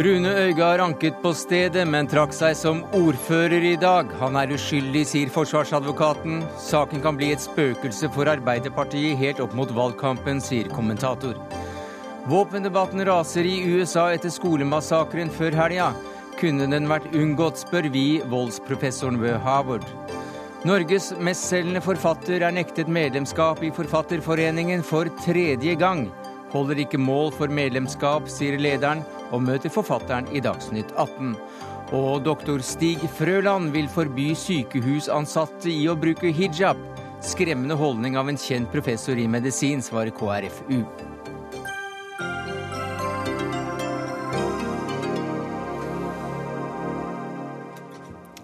Rune Øygard anket på stedet, men trakk seg som ordfører i dag. Han er uskyldig, sier forsvarsadvokaten. Saken kan bli et spøkelse for Arbeiderpartiet helt opp mot valgkampen, sier kommentator. Våpendebatten raser i USA etter skolemassakren før helga. Kunne den vært unngått, spør vi voldsprofessoren ved Harvard. Norges mestselgende forfatter er nektet medlemskap i Forfatterforeningen for tredje gang. Holder ikke mål for medlemskap, sier lederen, og møter forfatteren i Dagsnytt 18. Og doktor Stig Frøland vil forby sykehusansatte i å bruke hijab. Skremmende holdning av en kjent professor i medisin, svarer KrFU.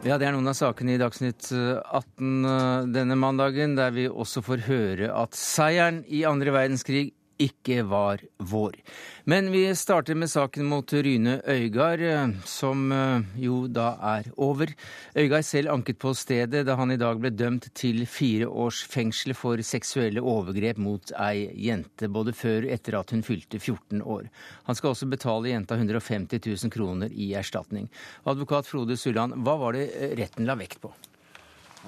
Ja, Det er noen av sakene i Dagsnytt 18 eh, denne mandagen, der vi også får høre at seieren i andre verdenskrig ikke var vår. Men vi starter med saken mot Ryne Øygard, eh, som eh, jo da er over. Øygard selv anket på stedet da han i dag ble dømt til fire års fengsel for seksuelle overgrep mot ei jente, både før og etter at hun fylte 14 år. Han skal også betale jenta 150 000 kroner i erstatning. Advokat Frode Sulland, hva var det retten la vekt på?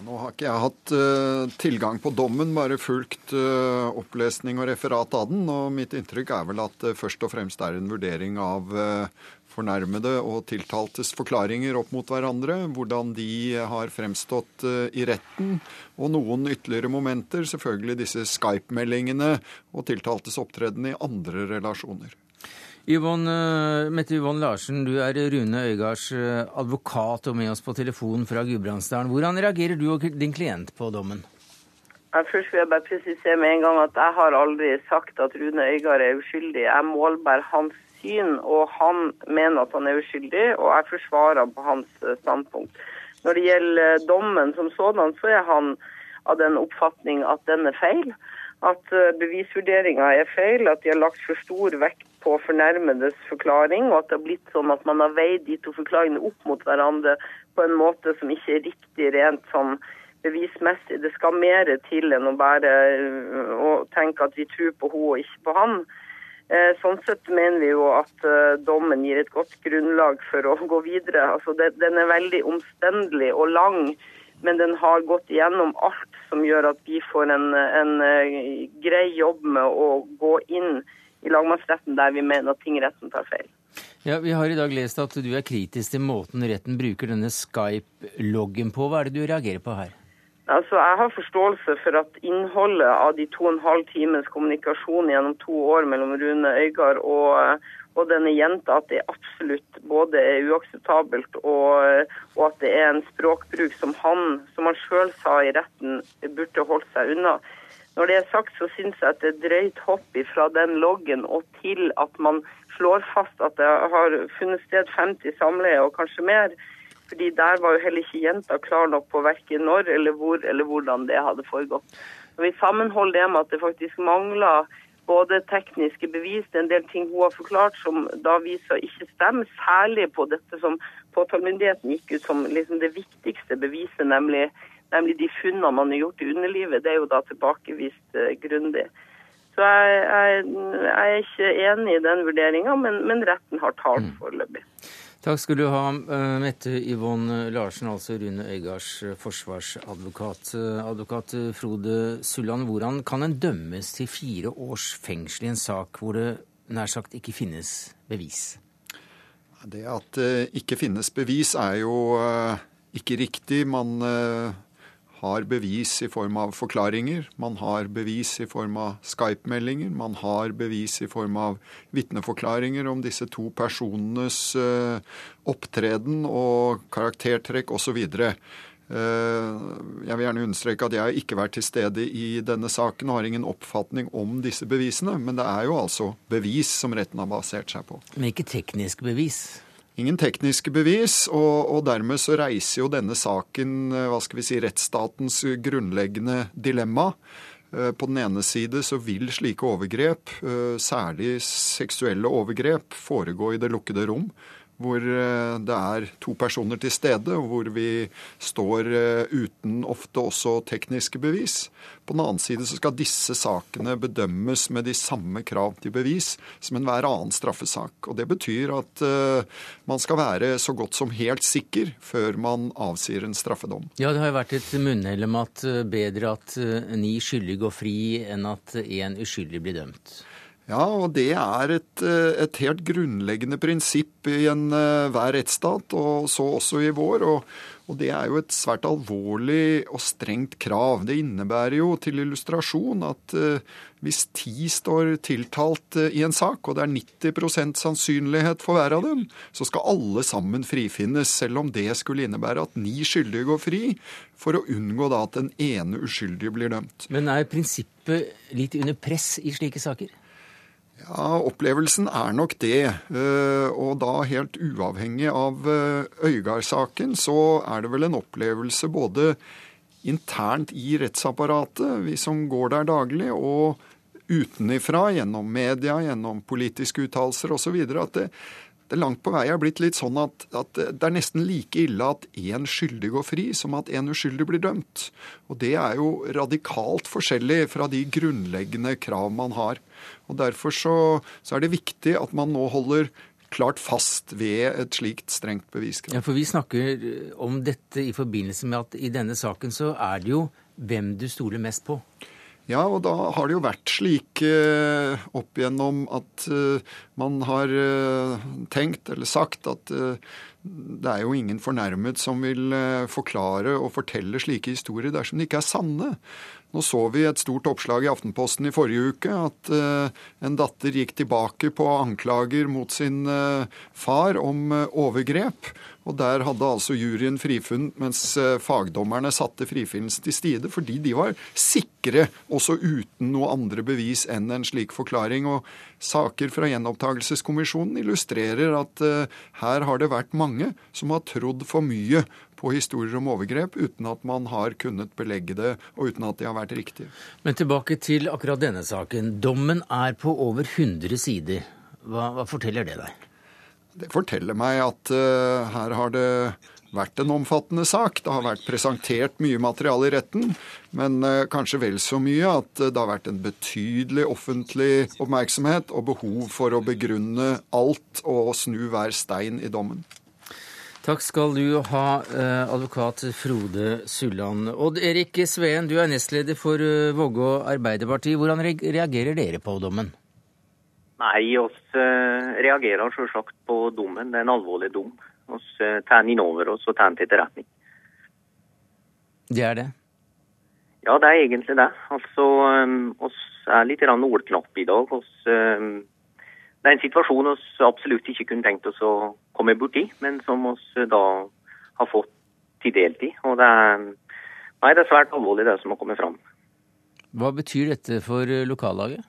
Nå har ikke jeg hatt uh, tilgang på dommen, bare fulgt uh, opplesning og referat av den. Og mitt inntrykk er vel at det uh, først og fremst er en vurdering av eh, fornærmede og tiltaltes forklaringer opp mot hverandre. Hvordan de har fremstått i retten. Og noen ytterligere momenter, selvfølgelig disse Skype-meldingene og tiltaltes opptreden i andre relasjoner. Yvonne, eh, Mette Yvonne Larsen, du er Rune Øygards eh, advokat og med oss på telefon fra Gudbrandsdalen. Hvordan reagerer du og din klient på dommen? Først vil jeg bare presisere med en gang at jeg har aldri sagt at Rune Øygard er uskyldig. Jeg målbærer hans syn, og han mener at han er uskyldig, og jeg forsvarer på hans eh, standpunkt. Når det gjelder dommen som sådan, så er han av den oppfatning at den er feil. At bevisvurderinga er feil, at de har lagt for stor vekt på fornærmedes forklaring, og at det har blitt sånn at man har veid de to forklaringene opp mot hverandre på en måte som ikke er riktig rent sånn bevismessig. Det skal mer til enn å bare øh, å tenke at vi tror på hun og ikke på han. Eh, sånn sett mener vi jo at dommen gir et godt grunnlag for å gå videre. Altså, den er veldig omstendelig og lang, men den har gått igjennom alt som gjør at vi får en, en øh, grei jobb med å gå inn i lagmannsretten der vi mener at tingretten tar feil. Ja, Vi har i dag lest at du er kritisk til måten retten bruker denne Skype-loggen på. Hva er det du reagerer på her? Altså, Jeg har forståelse for at innholdet av de to og en halv times kommunikasjon gjennom to år mellom Rune Øygard og, og denne jenta, at det absolutt både er uakseptabelt og, og, at det er en språkbruk som han, som han sjøl sa i retten, burde holdt seg unna. Når det er sagt, så syns jeg at det er drøyt hopp fra den loggen og til at man slår fast at det har funnet sted 50 samleie og kanskje mer. Fordi der var jo heller ikke jenta klar nok på verken når eller hvor eller hvordan det hadde foregått. Når vi sammenholder det med at det faktisk mangler både tekniske bevis, det er en del ting hun har forklart som da viser ikke stemmer, særlig på dette som påtalemyndigheten gikk ut som liksom det viktigste beviset, nemlig nemlig de funnene man har gjort i underlivet, det er jo da tilbakevist uh, grundig. Så jeg, jeg, jeg, er ikke enig i den vurderinga, men, men, retten har talt mm. Takk skal du ha, eh, Mette Yvonne Larsen, altså Rune Øygards eh, forsvarsadvokat. Advokat Frode Sulland, hvordan kan en dømmes til fire års fengsel i en sak hvor det nær sagt ikke finnes bevis? Det at det ikke finnes bevis er jo ikke riktig. Man har bevis i form av forklaringer, man har bevis i form av Skype-meldinger, man har bevis i form av vitneforklaringer om disse to personenes uh, opptreden og karaktertrekk osv. Eh, jeg vil gjerne understreke at jeg har ikke vært til stede i denne saken og har ingen oppfatning om disse bevisene, men det er jo altså bevis som retten har basert seg på. Men ikke teknisk bevis? Ingen tekniske bevis, og, og, dermed så reiser jo denne saken eh, hva skal vi si, rettsstatens grunnleggende dilemma. Eh, på den ene side så vil slike overgrep, eh, særlig seksuelle overgrep, foregå i det lukkede rom hvor eh, det er to personer til stede, og hvor vi står eh, uten ofte også tekniske bevis. På den annen side så skal disse sakene bedømmes med de samme krav til bevis som enhver annen straffesak. Og Det betyr at uh, man skal være så godt som helt sikker før man avsier en straffedom. Ja, det har jo vært et munnhell om at bedre at ni skyldige går fri enn at én uskyldig blir dømt. Ja, og det er et, eh, et helt grunnleggende prinsipp i enhver uh, rettsstat, og så også i vår. Og, og, det er jo et svært alvorlig og strengt krav. Det innebærer jo til illustrasjon at uh, hvis ti står tiltalt uh, i en sak, og det er 90 sannsynlighet for hver av dem, så skal alle sammen frifinnes, selv om det skulle innebære at ni skyldige går fri, for å unngå da at den ene uskyldige blir dømt. Men er prinsippet litt under press i slike saker? Ja, Opplevelsen er nok det. Eh, og da helt uavhengig av eh, Øygard-saken, så er det vel en opplevelse både internt i rettsapparatet, vi som går der daglig, og utenifra, gjennom media, gjennom politiske uttalelser osv., at det, det langt på vei er blitt litt sånn at, at, det er nesten like ille at én skyldig går fri, som at én uskyldig blir dømt. Og det er jo radikalt forskjellig fra de grunnleggende krav man har. Og Derfor så, så er det viktig at man nå holder klart fast ved et slikt strengt beviskrav. Ja, for Vi snakker om dette i forbindelse med at i denne saken så er det jo hvem du stoler mest på. Ja, og da har det jo vært slik eh, opp igjennom at eh, man har eh, tenkt eller sagt at eh, det er jo ingen fornærmet som vil eh, forklare og fortelle slike historier dersom de ikke er sanne. Nå så vi et stort oppslag i Aftenposten i forrige uke at uh, en datter gikk tilbake på anklager mot sin uh, far om uh, overgrep. Og der hadde altså juryen frifunnet, mens fagdommerne satte frifinnelsen til stide fordi de var sikre, også uten noe andre bevis enn en slik forklaring. Og saker fra Gjenopptakelseskommisjonen illustrerer at her har det vært mange som har trodd for mye på historier om overgrep uten at man har kunnet belegge det, og uten at de har vært riktige. Men tilbake til akkurat denne saken. Dommen er på over 100 sider. Hva, hva forteller det deg? Det forteller meg at uh, her har det vært en omfattende sak. Det har vært presentert mye materiale i retten, men uh, kanskje vel så mye at det har vært en betydelig offentlig oppmerksomhet og behov for å begrunne alt og snu hver stein i dommen. Takk skal du ha, eh, advokat Frode Sulland. Odd Erik Sveen, du er nestleder for eh, Vågå Arbeiderparti. Hvordan reagerer dere på dommen? Nei, oss eh, reagerer selvsagt på dommen. Det er en alvorlig dom. Vi tar den innover oss og tar den til etterretning. Det er det? Ja, det er egentlig det. Altså, oss er litt ordknappe i dag. Oss det er en situasjon vi absolutt ikke kunne tenkt oss å komme borti, men som vi da har fått til delt i. Og det er, nei, det er svært alvorlig, det som har kommet fram. Hva betyr dette for lokallaget?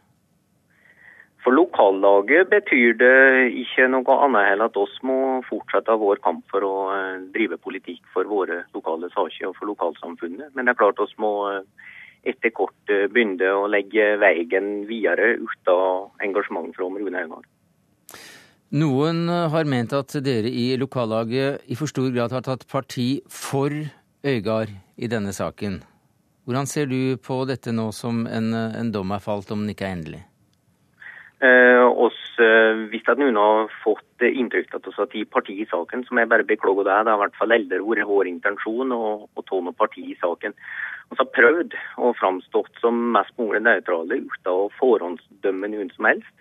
For lokallaget betyr det ikke noe annet enn at oss må fortsette vår kamp for å eh, drive politikk for våre lokale saker og for lokalsamfunnet. Men det er klart oss må eh, etter kort begynne å legge veien videre ut av engasjement fra Rune Øygard. Noen eh, har ment at dere i lokallaget i for stor grad har tatt parti for Øygard i denne saken. Hvordan ser du på dette nå som en, eh, en dom er falt, om den ikke er endelig? Eh, oss, hvis at noen har fått inntrykk av vi har tatt parti i saken, som jeg bare beklager det. Det har i hvert fall aldri vært vår intensjon å, å ta noe parti i saken. Vi har prøvd å framstå som mest mulig nøytrale uten å forhåndsdømme noen som helst.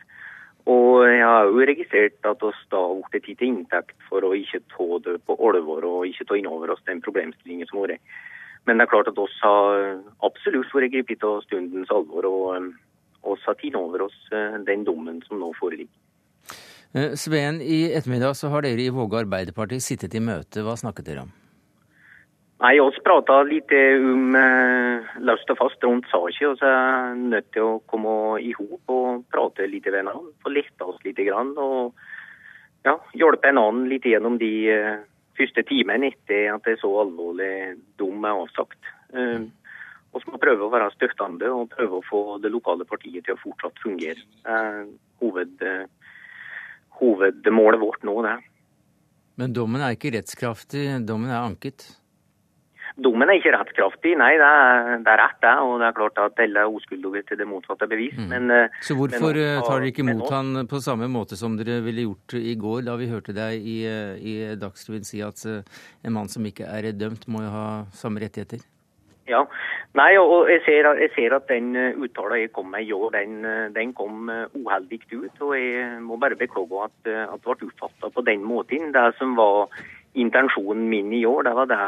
Og jeg har jo registrert at oss da har blitt tatt til inntekt for å ikke ta det på alvor og ikke ta inn over oss den problemstillingen som har vært. Men det er klart at oss har absolutt vært grepet av stundens alvor, og oss har tatt over oss eh, den dommen som nå foreligger. Eh, Sveen, i ettermiddag så har dere i Våge Arbeiderparti sittet i møte. Hva snakket dere om? Nei, oss prata litt om eh, løst og fast rundt saken. og så er nødt til å komme i hop og prate litt med hverandre. Få letta oss litt. Grann, og ja, hjelpe annen litt gjennom de eh, første timene etter at det er så alvorlig dom er avsagt. Eh, så må prøve å være støttende og prøve å få det lokale partiet til å fortsatt fungere. Eh, hoved, hovedmålet vårt nå det. Men dommen er ikke rettskraftig, dommen er anket? Dommen er ikke rettskraftig, nei. Det er, det er, rett, det. Og det er klart at alle er uskyldige til det motsatte bevis. Mm. Men, eh, Så hvorfor men, eh, tar dere ikke imot han på samme måte som dere ville gjort i går, da vi hørte deg i, eh, i Dagsrevyen si at en mann som ikke er dømt, må jo ha samme rettigheter? Ja, Nei, og jeg ser, jeg ser at den uttalen jeg kom med i år, den, den kom uheldig ut. Og jeg må bare beklage at, at det ble oppfatta på den måten. Det som var intensjonen min i år, det var det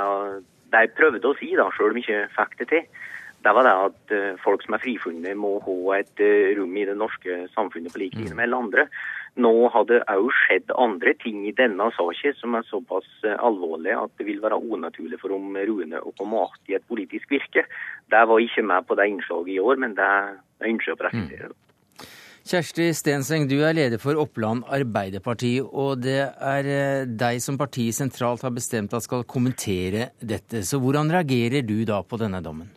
det jeg prøvde å si, da, selv om jeg ikke fikk det til, det var det at uh, folk som er frifunnet, må ha et uh, rom i det norske samfunnet på lik linje med alle andre. Nå har det òg skjedd andre ting i denne saken som er såpass uh, alvorlige at det vil være unaturlig for om Rune å komme att i et politisk virke. Det var ikke med på det innslaget i år, men det ønsker jeg å presisere. Mm. Kjersti Stenseng, du er leder for Oppland Arbeiderparti, og det er eh, deg som partiet sentralt har bestemt at skal kommentere dette. Så hvordan reagerer du da på denne dommen?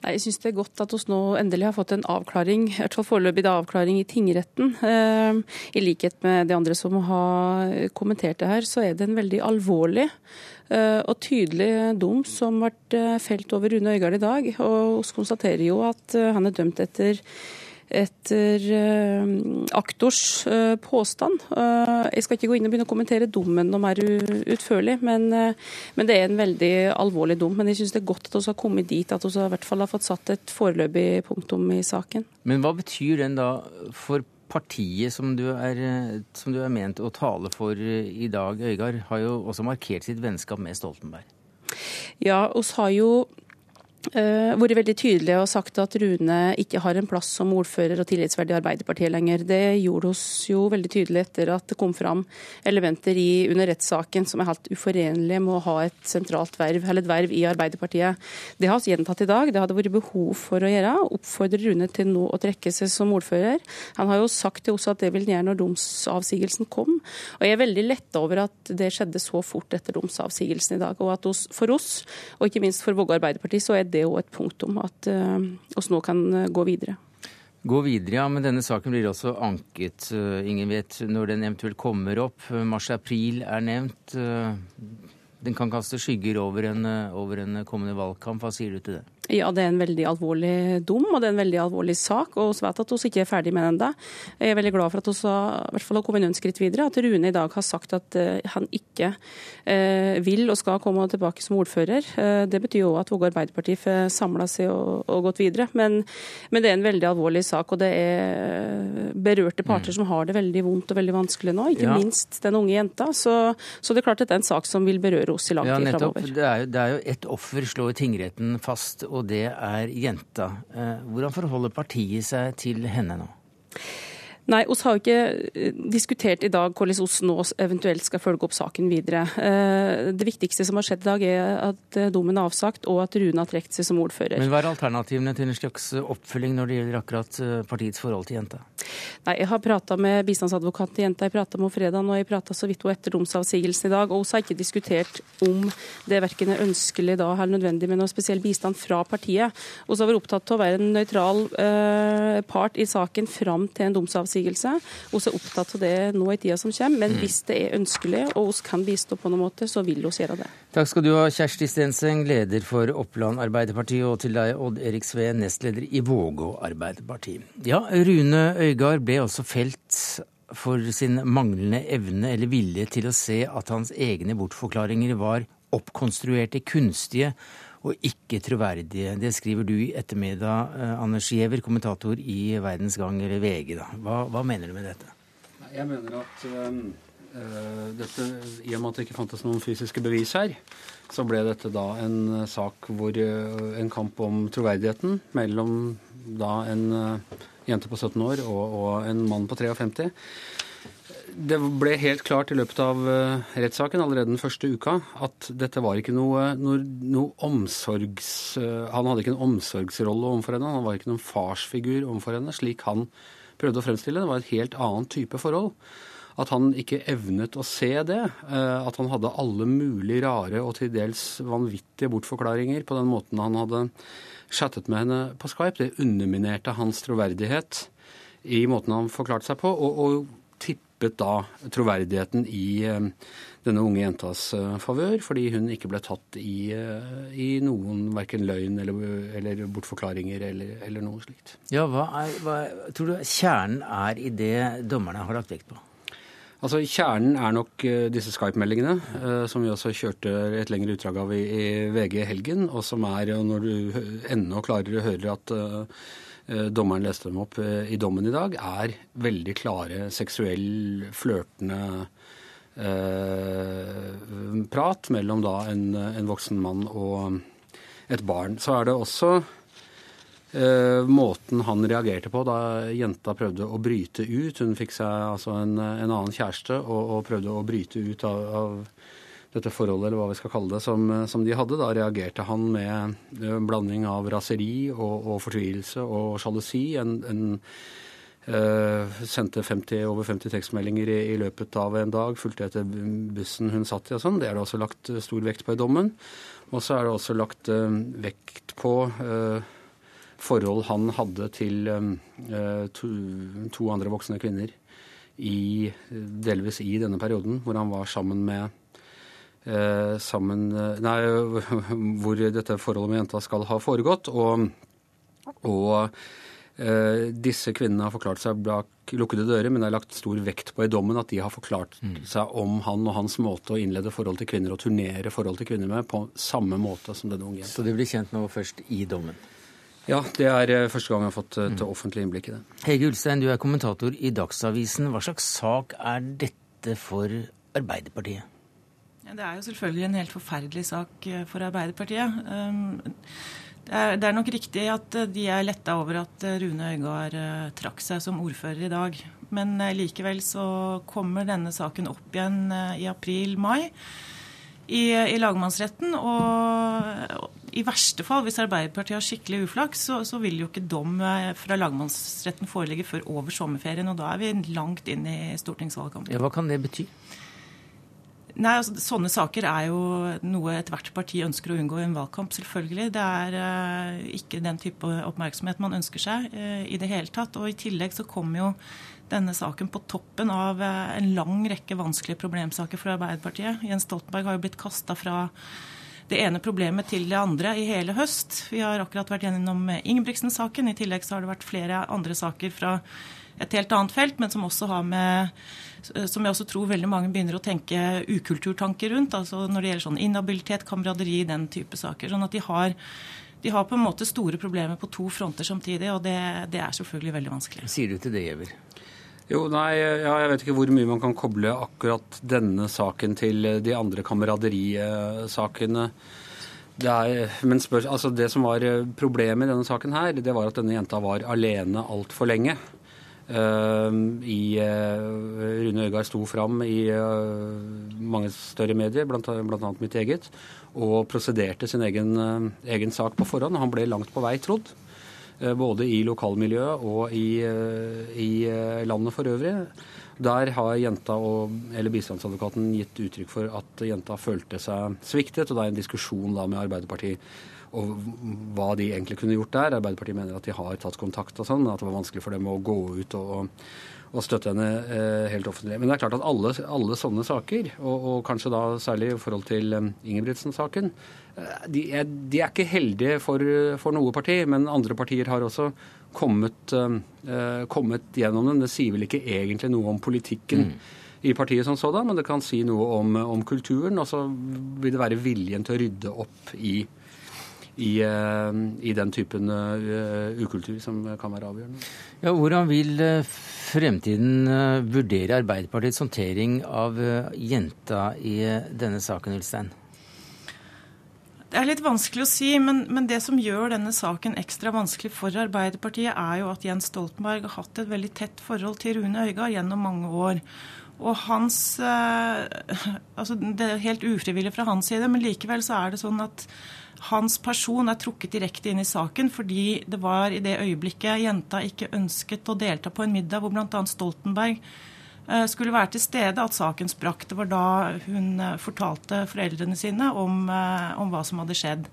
Nei, Jeg syns det er godt at vi nå endelig har fått en avklaring, i hvert fall foreløpig avklaring i tingretten. Eh, I likhet med de andre som har kommentert det her, så er det en veldig alvorlig eh, og tydelig dom som ble felt over Rune Øygard i dag. Og vi konstaterer jo at han er dømt etter etter eh, aktors eh, påstand. Eh, jeg skal ikke gå inn og begynne å kommentere dommen noe mer utførlig, men, men, det er en veldig alvorlig dom. Men jeg syns det er godt at vi har kommet dit at vi i hvert fall har fått satt et foreløpig punktum i saken. Men hva betyr den da for partiet som du, er, som du er ment å tale for i dag, Øygard, har jo også markert sitt vennskap med Stoltenberg? Ja, oss har jo vært veldig tydelig og sagt at Rune ikke har en plass som ordfører og tillitsverdig i Arbeiderpartiet lenger. Det gjorde oss jo veldig tydelig etter at det kom fram elementer i, under rettssaken som er helt uforenlige med å ha et sentralt verv, eller et verv i Arbeiderpartiet. Det har vi gjentatt i dag. Det hadde vært behov for å gjøre. Oppfordre Rune til nå å trekke seg som ordfører. Han har jo sagt til oss at det vil han gjøre når domsavsigelsen kom. Og jeg er veldig letta over at det skjedde så fort etter domsavsigelsen i dag. Og at for oss, og ikke minst for Vågå Arbeiderparti, så er det òg et punktum at vi oss nå kan eh, gå videre. Gå videre, ja. Men denne saken blir også anket. Eh, ingen vet når den eventuelt kommer opp. Mars-april er nevnt. Den kan kaste skygger over en, over en kommende valgkamp. Hva sier du til det? Ja, det er en veldig alvorlig dom, og det er en veldig alvorlig sak. Og vi vet at vi ikke er ferdig med den ennå. Jeg er veldig glad for at vi fall har kommet noen skritt videre. At Rune i dag har sagt at uh, han ikke uh, vil og skal komme tilbake som ordfører. Uh, det betyr jo at Vågå Arbeiderparti får samla seg og, og, gått videre. Men, men, det er en veldig alvorlig sak, og det er berørte parter mm. som har det veldig vondt og veldig vanskelig nå. Ikke ja. minst den unge jenta. Så, så, det er klart at det er en sak som vil berøre oss i lang tid ja, framover. Det er, jo, det er jo ett offer, slår tingretten fast. og og det er jenta. Eh, hvordan forholder partiet seg til henne nå? Nei, oss har ikke eh, diskutert i dag hvordan oss nå eventuelt skal følge opp saken videre. Eh, det viktigste som har skjedd i dag, er at eh, dommen er avsagt, og at Rune har trukket seg som ordfører. Men Hva er alternativene til en slags oppfølging når det gjelder akkurat partiets forhold til jenta? Nei, Jeg har prata med bistandsadvokaten til jenta, jeg prata med henne fredag, og jeg prata så vidt hun etter domsavsigelsen i dag. Og vi har ikke diskutert om det verken er ønskelig da eller nødvendig med noe spesiell bistand fra partiet. Vi har vært opptatt av å være en nøytral eh, part i saken fram til en domsavsigelse oppsigelse. Vi er opptatt av det nå i tida som kommer, men mm. hvis det er ønskelig og vi kan bistå på noen måte, så vil vi gjøre det. Takk skal du ha, Kjersti Stenseng, leder for Oppland Arbeiderparti, og til deg, Odd Erik Sve, nestleder i Vågå Arbeiderparti. Ja, Rune Øygard ble altså felt for sin manglende evne eller vilje til å se at hans egne bortforklaringer var oppkonstruerte, kunstige og ikke troverdige. Det skriver du i ettermiddag, eh, Anders Giæver, kommentator i Verdens Gang, eller VG. Da. Hva, hva mener du med dette? Jeg mener at uh, dette, i og med at det ikke fantes noen fysiske bevis her, så ble dette da en sak hvor en kamp om troverdigheten mellom da en jente på 17 år og, og en mann på 53 det ble helt klart i løpet av uh, rettssaken allerede den første uka at dette var ikke noe, noe, noe omsorgs... Uh, han hadde ikke en omsorgsrolle overfor henne. Han var ikke noen farsfigur overfor henne, slik han prøvde å fremstille. Det var et helt annet type forhold. At han ikke evnet å se det. Uh, at han hadde alle mulige rare og til dels vanvittige bortforklaringer på den måten han hadde chattet med henne på Skype, det underminerte hans troverdighet i måten han forklarte seg på. og, og tippet da troverdigheten i denne unge jentas favør, fordi hun ikke ble tatt i, i noen verken løgn eller, eller bortforklaringer eller, eller, noe slikt. Ja, hva, er, hva tror du kjernen er i det dommerne har lagt vekt på? Altså, Kjernen er nok disse Skype-meldingene, som vi også kjørte et lengre utdrag av i, i VG i helgen, og som er, når du enda klarere hører at Eh, dommeren leste dem opp eh, i dommen i dag, er veldig klare seksuell, flørtende eh, prat mellom da en, en, voksen mann og et barn. Så er det også eh, måten han reagerte på da jenta prøvde å bryte ut. Hun fikk seg altså en, en annen kjæreste og, og, prøvde å bryte ut av, av dette forholdet, eller hva vi skal kalle det, som, som de hadde. Da reagerte han med en blanding av raseri og, og fortvilelse og sjalusi. En, en uh, sendte 50, over 50 tekstmeldinger i, i, løpet av en dag, fulgte etter bussen hun satt i og sånn. Det er det også lagt stor vekt på i dommen. Og så er det også lagt uh, vekt på uh, forhold han hadde til to, to, andre voksne kvinner i, delvis i denne perioden, hvor han var sammen med Eh, sammen eh, Nei, hvor dette forholdet med jenta skal ha foregått. Og, og eh, disse kvinnene har forklart seg bak lukkede dører, men det er lagt stor vekt på i dommen at de har forklart mm. seg om han og hans måte å innlede forhold til kvinner og turnere forhold til kvinner med på samme måte som denne unge jenta. Så det blir kjent nå først i dommen? Ja, det er første gang jeg har fått et mm. offentlig innblikk i det. Hege Ulstein, du er kommentator i Dagsavisen. Hva slags sak er dette for Arbeiderpartiet? Det er jo selvfølgelig en helt forferdelig sak eh, for Arbeiderpartiet. Um, det er nok riktig at eh, de er letta over at eh, Rune Øygard trakk seg som ordfører i dag. Men likevel så kommer denne saken opp igjen i april-mai i, i, lagmannsretten. Og i verste fall, hvis Arbeiderpartiet har skikkelig uflaks, så, så, vil jo ikke dom fra lagmannsretten foreligge før over sommerferien. Og da er vi langt inn i stortingsvalgkampen. Ja, hva kan det bety? Nei, altså, Sånne saker er jo noe ethvert parti ønsker å unngå i en valgkamp, selvfølgelig. Det er uh, ikke den type oppmerksomhet man ønsker seg uh, i det hele tatt. Og i tillegg så kommer jo denne saken på toppen av uh, en lang rekke vanskelige problemsaker for Arbeiderpartiet. Jens Stoltenberg har jo blitt kasta fra det ene problemet til det andre i hele høst. Vi har akkurat vært gjennom Ingebrigtsen-saken. I tillegg så har det vært flere andre saker fra et helt annet felt, men som også har med som jeg også tror veldig mange begynner å tenke ukulturtanker rundt. altså Når det gjelder sånn inhabilitet, kameraderi, den type saker. Sånn at de har, de har på en måte store problemer på to fronter samtidig, og det, det er selvfølgelig veldig vanskelig. Hva Sier du til det, Giæver? Jo, nei, ja, Jeg vet ikke hvor mye man kan koble akkurat denne saken til de andre kameraderisakene. Det, er, men spør, altså det som var problemet i denne saken her, det var at denne jenta var alene altfor lenge. Eh, i eh, Rune Øygard sto fram i eh, mange større medier, bl.a. mitt eget, og prosederte sin egen, egen, sak på forhånd. Han ble langt på vei trodd. Både i lokalmiljøet og i, i landet for øvrig. Der har jenta og, eller bistandsadvokaten gitt uttrykk for at jenta følte seg sviktet, og det er en diskusjon da med Arbeiderpartiet og hva de egentlig kunne gjort der. Arbeiderpartiet mener at de har tatt kontakt og sånn, at det var vanskelig for dem å gå ut og, og støtte henne eh, helt offentlig. Men det er klart at alle, alle sånne saker, og, og, kanskje da særlig i forhold til um, Ingebrigtsen-saken, eh, de, de, er ikke heldige for, for, noe parti, men andre partier har også kommet, eh, kommet gjennom den. Det sier vel ikke egentlig noe om politikken. Mm. i partiet som sådan, men det kan si noe om, om kulturen. Og så vil det være viljen til å rydde opp i i, eh, i den typen uh, ukultur som kan være avgjørende. Ja, hvordan vil eh, fremtiden vurdere Arbeiderpartiets håndtering av jenta i denne saken, Ulstein? Det er litt vanskelig å si, men, men, det som gjør denne saken ekstra vanskelig for Arbeiderpartiet, er jo at Jens Stoltenberg har hatt et veldig tett forhold til Rune Øyga gjennom mange år. Og hans altså Det er helt ufrivillig fra hans side, men likevel så er det sånn at hans person er trukket direkte inn i saken fordi det var i det øyeblikket jenta ikke ønsket å delta på en middag hvor bl.a. Stoltenberg eh, skulle være til stede, at saken sprakk. Det var da hun eh, fortalte foreldrene sine om, eh, om hva som hadde skjedd.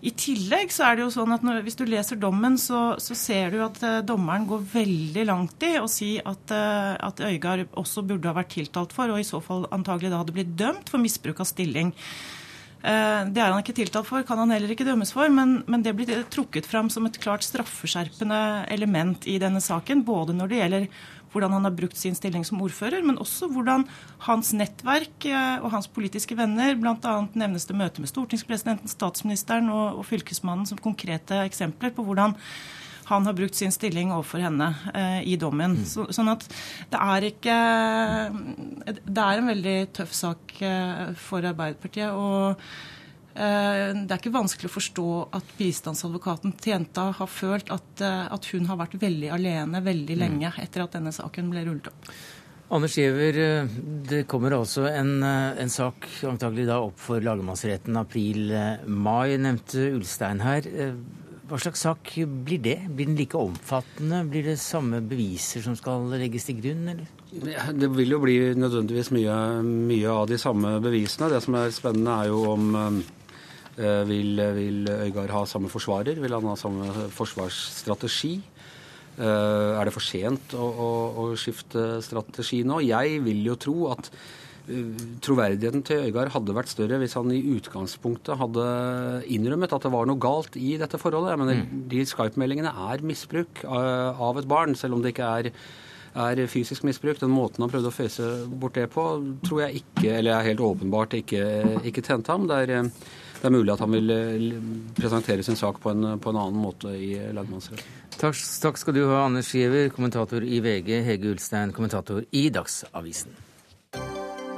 I tillegg så er det jo sånn at når, hvis du leser dommen, så, så ser du at eh, dommeren går veldig langt i å si at, eh, at Øygard også burde ha vært tiltalt for, og i så fall antagelig da hadde blitt dømt for misbruk av stilling. Uh, det er han ikke tiltalt for, kan han heller ikke dømmes for, men, men det blir trukket fram som et klart straffeskjerpende element i denne saken, både når det gjelder hvordan han har brukt sin stilling som ordfører, men også hvordan hans nettverk eh, og hans politiske venner, bl.a. nevnes det møte med stortingspresidenten, statsministeren og, og fylkesmannen som konkrete eksempler på hvordan han har brukt sin stilling overfor henne eh, i dommen. Mm. Så, sånn at det er ikke Det er en veldig tøff sak eh, for Arbeiderpartiet. og Eh, det er ikke vanskelig å forstå at bistandsadvokaten til jenta har følt at, eh, at, hun har vært veldig alene veldig mm. lenge etter at denne saken ble rullet opp. Anders Giæver, det kommer altså en, en, sak antagelig da opp for lagmannsretten april-mai, nevnte Ulstein her. Hva slags sak blir det? Blir den like omfattende? Blir det samme beviser som skal legges til grunn, eller? Det vil jo bli nødvendigvis mye, mye av de samme bevisene. Det som er spennende, er jo om Eh, vil, vil Øygard ha samme forsvarer? Vil han ha samme forsvarsstrategi? Eh, er det for sent å, å, å skifte strategi nå? Jeg vil jo tro at eh, troverdigheten til Øygard hadde vært større hvis han i utgangspunktet hadde innrømmet at det var noe galt i dette forholdet. Jeg mener, mm. De Skype-meldingene er misbruk av et barn, selv om det ikke er, er fysisk misbruk. Den måten han prøvde å føyse bort det på, tror jeg ikke, eller er helt åpenbart ikke, ikke tjente ham. Det er det er mulig at han vil eh, presentere sin sak på en, på en annen måte i lagmannsretten. Takk, takk, skal du ha, Anders Giæver, kommentator i VG, Hege Ulstein, kommentator i Dagsavisen.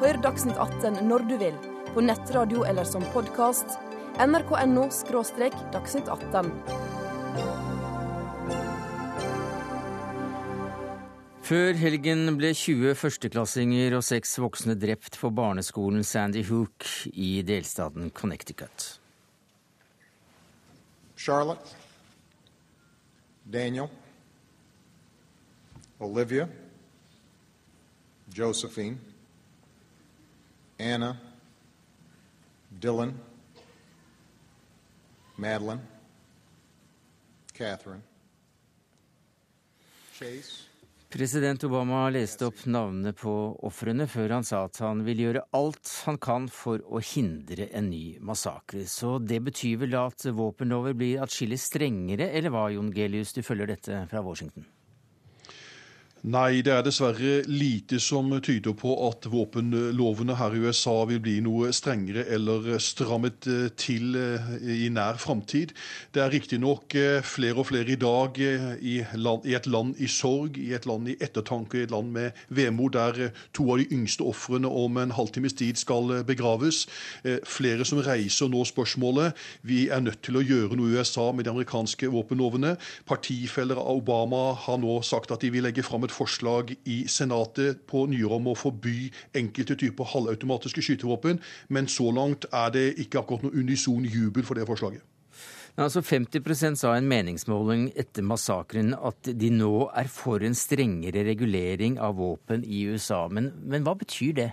Hør Dagsnytt 18 når du vil, på nettradio eller som podkast. nrk.no – dagsnytt 18. Før helgen ble 20 førsteklassinger og seks voksne drept på barneskolen Sandy Hook i delstaten Connecticut. Charlotte, Daniel, Olivia, Josephine, Anna, Dylan, Madeline, Catherine, Chase President Obama leste opp navnene på ofrene før han sa at han vil gjøre alt han kan for å hindre en ny massakre. Så det betyr vel at våpenlover blir atskillig strengere, eller hva, Jon Gelius, du følger dette fra Washington? Nei, det er dessverre lite som tyder på at våpenlovene her i USA vil bli noe strengere eller strammet eh, til eh, i nær framtid. Det er riktignok eh, flere og flere i dag i, land, i, et land i sorg, i et land i ettertanke, i et land med vemod, der to av de yngste ofrene om en halvtimes tid skal begraves. Flere som reiser nå spørsmålet. Vi er nødt til å gjøre noe i USA med de amerikanske våpenlovene. Partifeller av Obama har nå sagt at de vil legge fram et et forslag i Senatet på nyere om å forby enkelte typer halvautomatiske skytevåpen, men så langt er det ikke akkurat noe unison jubel for det forslaget. Altså 50% sa en meningsmåling etter massakren at de nå er for en strengere regulering av våpen i USA. Men, men hva betyr det?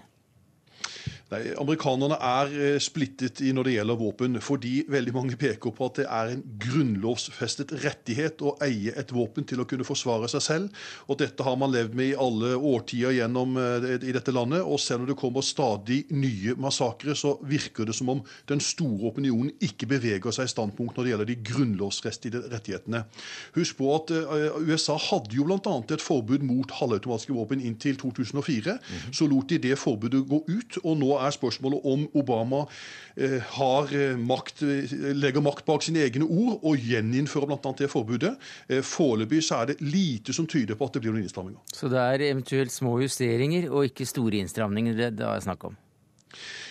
Nei, Amerikanerne er eh, splittet i når det gjelder våpen, fordi veldig mange peker på at det er en grunnlovsfestet rettighet å eie et våpen til å kunne forsvare seg selv. Og Dette har man levd med i alle årtier gjennom eh, i dette landet. og Selv når det kommer stadig nye massakrer, så virker det som om den store opinionen ikke beveger seg i standpunkt når det gjelder de grunnlovsrestede rettighetene. Husk på at eh, USA hadde jo bl.a. et forbud mot halvautomatiske våpen inntil 2004. Mm -hmm. Så lot de det forbudet gå ut. og nå er spørsmålet om Obama eh, har eh, makt, eh, legger makt bak sine egne ord og gjeninnfører bl.a. det forbudet. Foreløpig så er det lite som tyder på at det blir noen innstramminger. Så det er eventuelt små justeringer og ikke store innstramninger det er snakk om?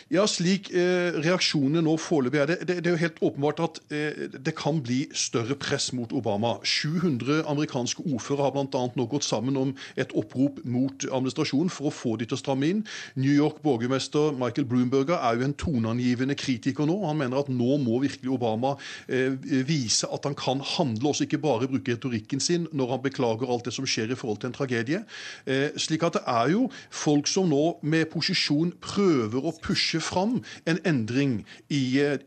Ja, slik eh, reaksjonene nå foreløpig er det, det, det, er jo helt åpenbart at eh, det kan bli større press mot Obama. 700 amerikanske ordførere har bl.a. nå gått sammen om et opprop mot administrasjonen for å få de til å stramme inn. New York borgermester Michael Bloomberger er jo en toneangivende kritiker nå. Han mener at nå må virkelig Obama eh, vise at han kan handle, også ikke bare bruke retorikken sin når han beklager alt det som skjer i forhold til en tragedie. Eh, slik at det er jo folk som nå med posisjon prøver å pushe ikke fram en endring i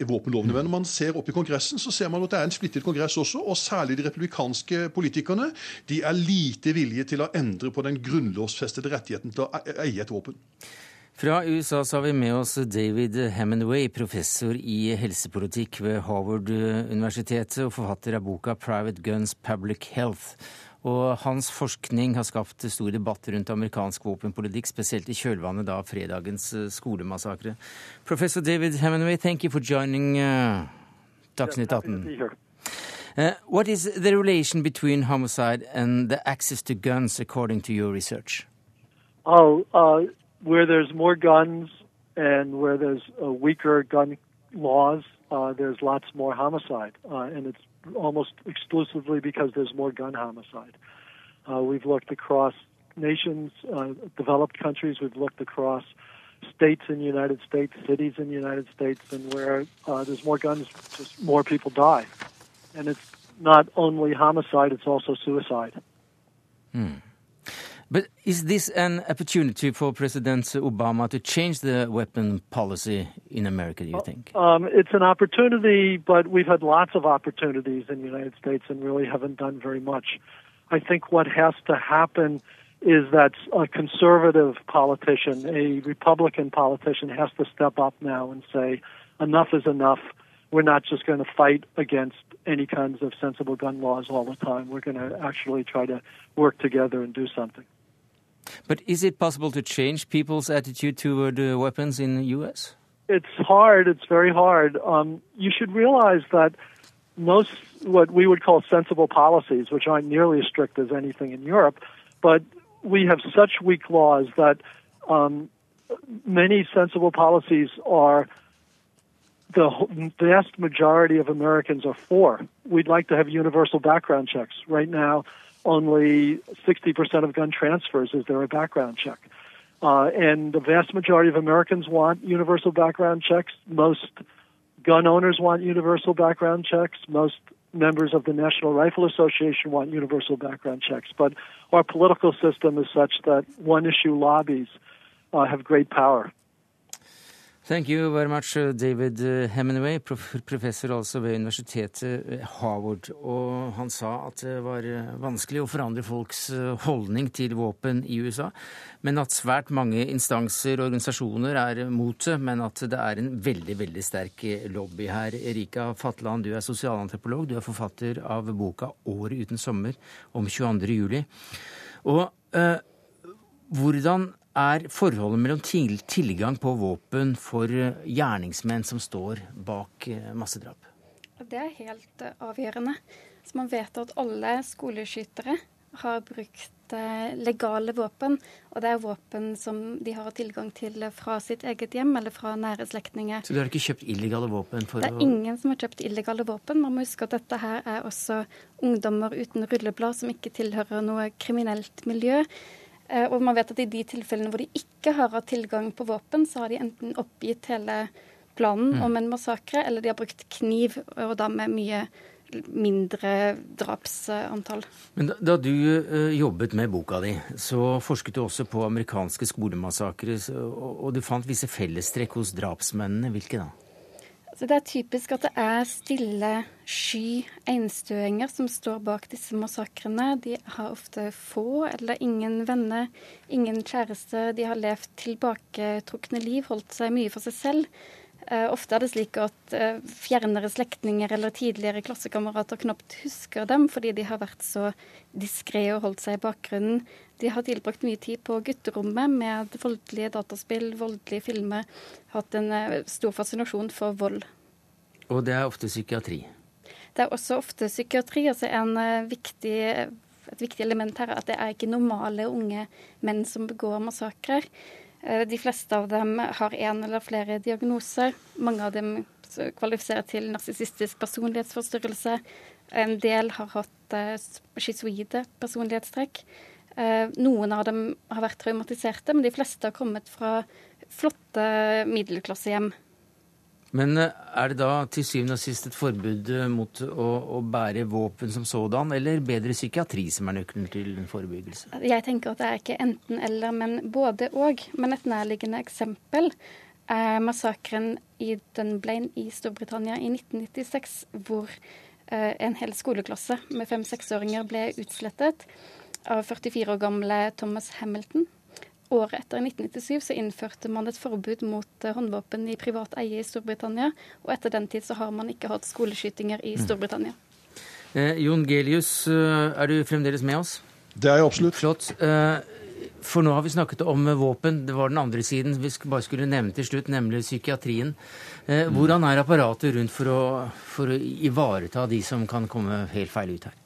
våpenlovene. Men når man ser opp i Kongressen, så ser man at det er en splittet kongress også, og særlig de republikanske politikerne. De er lite villige til å endre på den grunnlovsfestede rettigheten til å eie et våpen. Fra USA så har vi med oss David Hemingway, professor i helsepolitikk ved Harvard-universitetet og forfatter av boka 'Private Guns Public Health'. Og hans forskning har skapt stor debatt rundt amerikansk våpenpolitikk, spesielt i kjølvannet av fredagens skolemassakre. Professor David Hemenway, thank you for joining uh, Dagsnytt 18. Uh, what is the relation between homicide and the access to guns, according to your research? Oh, uh, where there's more guns and where there's weaker gun laws, uh, there's lots more homicide, uh, and it's almost exclusively because there's more gun homicide. Uh, we've looked across nations, developed countries. We've looked across states in the United States, cities in the United States, and where there's more guns, just more people die, and it's not only homicide; it's also suicide. Hmm. But is this an opportunity for President Obama to change the weapon policy in America, do you think? Um, it's an opportunity, but we've had lots of opportunities in the United States and really haven't done very much. I think what has to happen is that a conservative politician, a Republican politician, has to step up now and say, enough is enough. We're not just going to fight against any kinds of sensible gun laws all the time. We're going to actually try to work together and do something. But is it possible to change people's attitude toward uh, weapons in the U.S.? It's hard. It's very hard. Um, you should realize that most what we would call sensible policies, which aren't nearly as strict as anything in Europe, but we have such weak laws that um, many sensible policies are the vast majority of Americans are for. We'd like to have universal background checks. Right now, only 60% of gun transfers is there a background check. Uh, and the vast majority of Americans want universal background checks. Most gun owners want universal background checks. Most members of the National Rifle Association want universal background checks. But our political system is such that one issue lobbies uh, have great power. Thank you very much, uh, David uh, Hemingway, professor altså ved universitetet uh, Harvard. Og han sa at det var vanskelig å forandre folks holdning til våpen i USA, men at svært mange instanser og organisasjoner er mot det, men at det er en veldig, veldig sterk lobby her. Erika Fatland, du er sosialantropolog, du er forfatter av boka 'Året uten sommer' om 22. juli. Og uh, hvordan er forholdet mellom tilgang på våpen for eh, gjerningsmenn som står bak eh, massedrap? Det er helt eh, avgjørende. Så man vet at alle skoleskytere har brukt legale våpen. Og det er våpen som de har tilgang til fra sitt eget hjem eller fra nære slektninger. Så du har ikke kjøpt illegale våpen? det er ingen som har kjøpt illegale våpen. Man må huske at dette her er også ungdommer uten rulleblad som ikke tilhører noe kriminelt miljø. Eh, og man vet at i de tilfellene hvor de ikke har hatt tilgang på våpen, så har de enten oppgitt hele planen mm. om en massakre, eller de har brukt kniv, og da med mye mindre drapsantall. Men da, da du uh, jobbet med boka di, så forsket du også på amerikanske skolemassakrer, og, og du fant visse fellestrekk hos drapsmennene. Hvilke da? Så det er typisk at det er stille, sky einstøinger som står bak disse massakrene. De har ofte få eller ingen venner, ingen kjæreste. De har levd tilbaketrukne liv, holdt seg mye for seg selv. Uh, ofte er det slik at uh, fjernere slektninger eller tidligere klassekamerater knapt husker dem, fordi de har vært så diskré og holdt seg i bakgrunnen. De har tilbrakt mye tid på gutterommet med voldelige dataspill, voldelige filmer. Hatt en uh, stor fascinasjon for vold. Og det er ofte psykiatri? Det er også ofte psykiatri. altså en viktig et viktig element her er at det er ikke normale unge menn som begår massakrer. Eh, de fleste av dem har én eller flere diagnoser. Mange av dem kvalifiserer til narsissistisk personlighetsforstyrrelse. En del har hatt uh, schizoide personlighetstrekk. Uh, noen av dem har vært traumatiserte, men de fleste har kommet fra flotte middelklassehjem. Men eh, er det da til syvende og sist et forbud eh, mot å, å, bære våpen som sådan, eller bedre psykiatri som er nøkkelen til forebyggelse? Jeg tenker at det er ikke enten-eller, men både og. Men et nærliggende eksempel er massakren i Dunblane i Storbritannia i 1996, hvor eh, en hel skoleklasse med fem-seksåringer ble utslettet av 44 år gamle Thomas Hamilton. Året etter, i 1997, så innførte man et forbud mot eh, håndvåpen i privat eie i Storbritannia. Og etter den tid så har man ikke hatt skoleskytinger i mm. Storbritannia. Eh, Jon Gelius, eh, er du fremdeles med oss? Det er jeg absolutt. Flott. Eh, for nå har vi snakket om våpen. Det var den andre siden vi bare skulle nevne til slutt, nemlig psykiatrien. Eh, hvordan er apparatet rundt for å, for å ivareta de som kan komme helt feil ut her?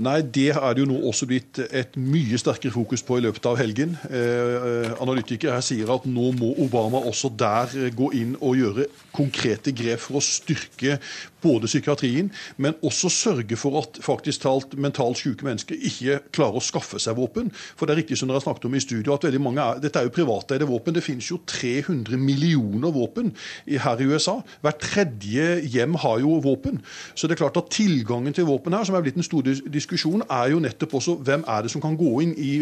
Nei, det er det jo nå også blitt et mye sterkere fokus på i løpet av helgen. Eh, analytikere her sier at nå må Obama også der gå inn og gjøre konkrete grep for å styrke både psykiatrien, men også sørge for at faktisk talt mentalt syke mennesker ikke klarer å skaffe seg våpen. For det er riktig som dere har snakket om i studio, at veldig mange er, dette er jo privateide våpen. Det finnes jo 300 millioner våpen her i USA. Hvert tredje hjem har jo våpen. Så det er klart at tilgangen til våpen her, som er blitt en stor diskusjon, er jo nettopp også hvem er det som kan gå inn i,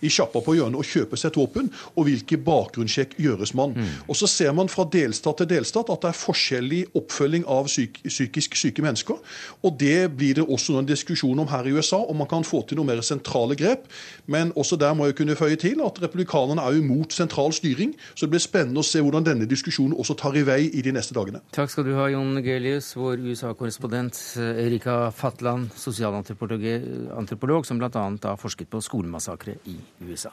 i sjappa på hjørnet og kjøpe seg et våpen, og hvilke bakgrunnssjekk gjøres man. Mm. Og så ser man fra delstat til delstat at det er forskjellig oppfølging av psyk psykisk syke mennesker. Og det blir det også en diskusjon om her i USA, om man kan få til noen mer sentrale grep. Men også der må jeg kunne føye til at republikanerne er jo imot sentral styring. Så det blir spennende å se hvordan denne diskusjonen også tar i vei i de neste dagene. Takk skal du ha, Jon Gelius, vår USA-korrespondent. Erika Fatland, sosialantropolog, som bl.a. har forsket på skolemassakre i USA.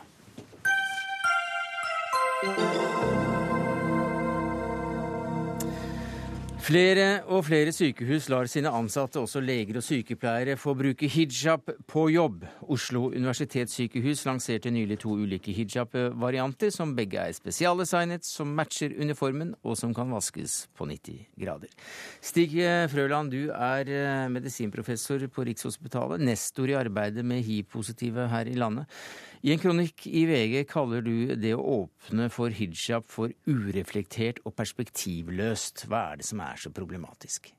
Flere og flere sykehus lar sine ansatte, også leger og sykepleiere, få bruke hijab på jobb. Oslo universitetssykehus lanserte nylig to ulike hijab-varianter, som begge er spesialdesignet, som matcher uniformen, og som kan vaskes på 90 grader. Stig Frøland, du er eh, medisinprofessor på Rikshospitalet, nestor i arbeidet med hiv-positive her i landet. I en kronikk i VG kaller du det å åpne for hijab for ureflektert og perspektivløst. Hva er det som er så problematisk?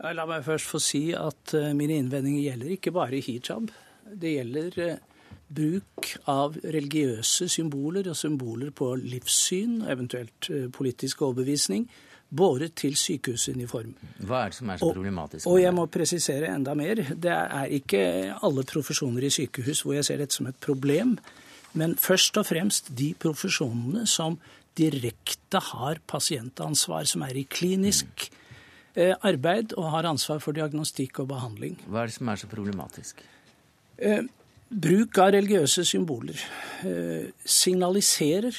La meg først få si at uh, mine innvendinger gjelder ikke bare hijab. Det gjelder uh, bruk av religiøse symboler og symboler på livssyn, eventuelt uh, politisk overbevisning, båret til sykehusuniform. Hva er det som er så problematisk? Og, jeg må presisere enda mer. Det er ikke alle profesjoner i sykehus hvor jeg ser dette som et problem. Men først og fremst de profesjonene som direkte har pasientansvar, som er i klinisk mm. arbeid og har ansvar for diagnostikk og behandling. Hva er det som er så problematisk? Eh, bruk av religiøse symboler eh, signaliserer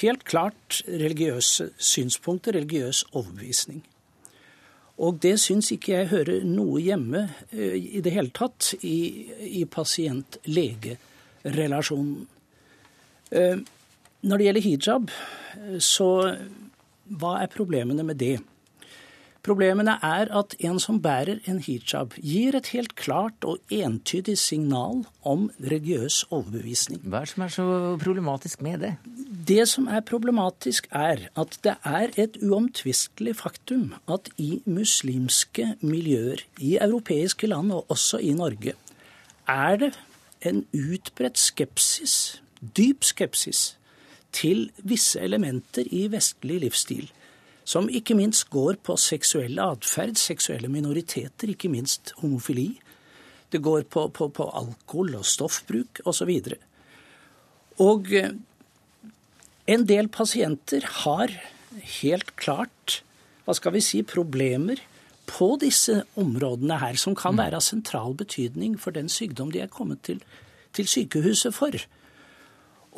helt klart religiøse synspunkter, religiøs overbevisning. Og det syns ikke jeg hører noe hjemme eh, i det hele tatt i, i pasient-lege-relasjonen. Eh, når det gjelder hijab, så hva er problemene med det? Problemene er at en som bærer en hijab, gir et helt klart og entydig signal om religiøs overbevisning. Hva er det som er så problematisk med det? Det som er problematisk, er at det er et uomtvistelig faktum at i muslimske miljøer, i europeiske land og også i Norge, er det en utbredt skepsis, dyp skepsis, til visse elementer i vestlig livsstil som ikke minst går på seksuell atferd, seksuelle minoriteter, ikke minst homofili. Det går på, på, på alkohol og stoffbruk osv. Og, så og eh, en del pasienter har helt klart, hva skal vi si, problemer på disse områdene her, som kan mm. være av sentral betydning for den sykdom de er kommet til, til sykehuset for.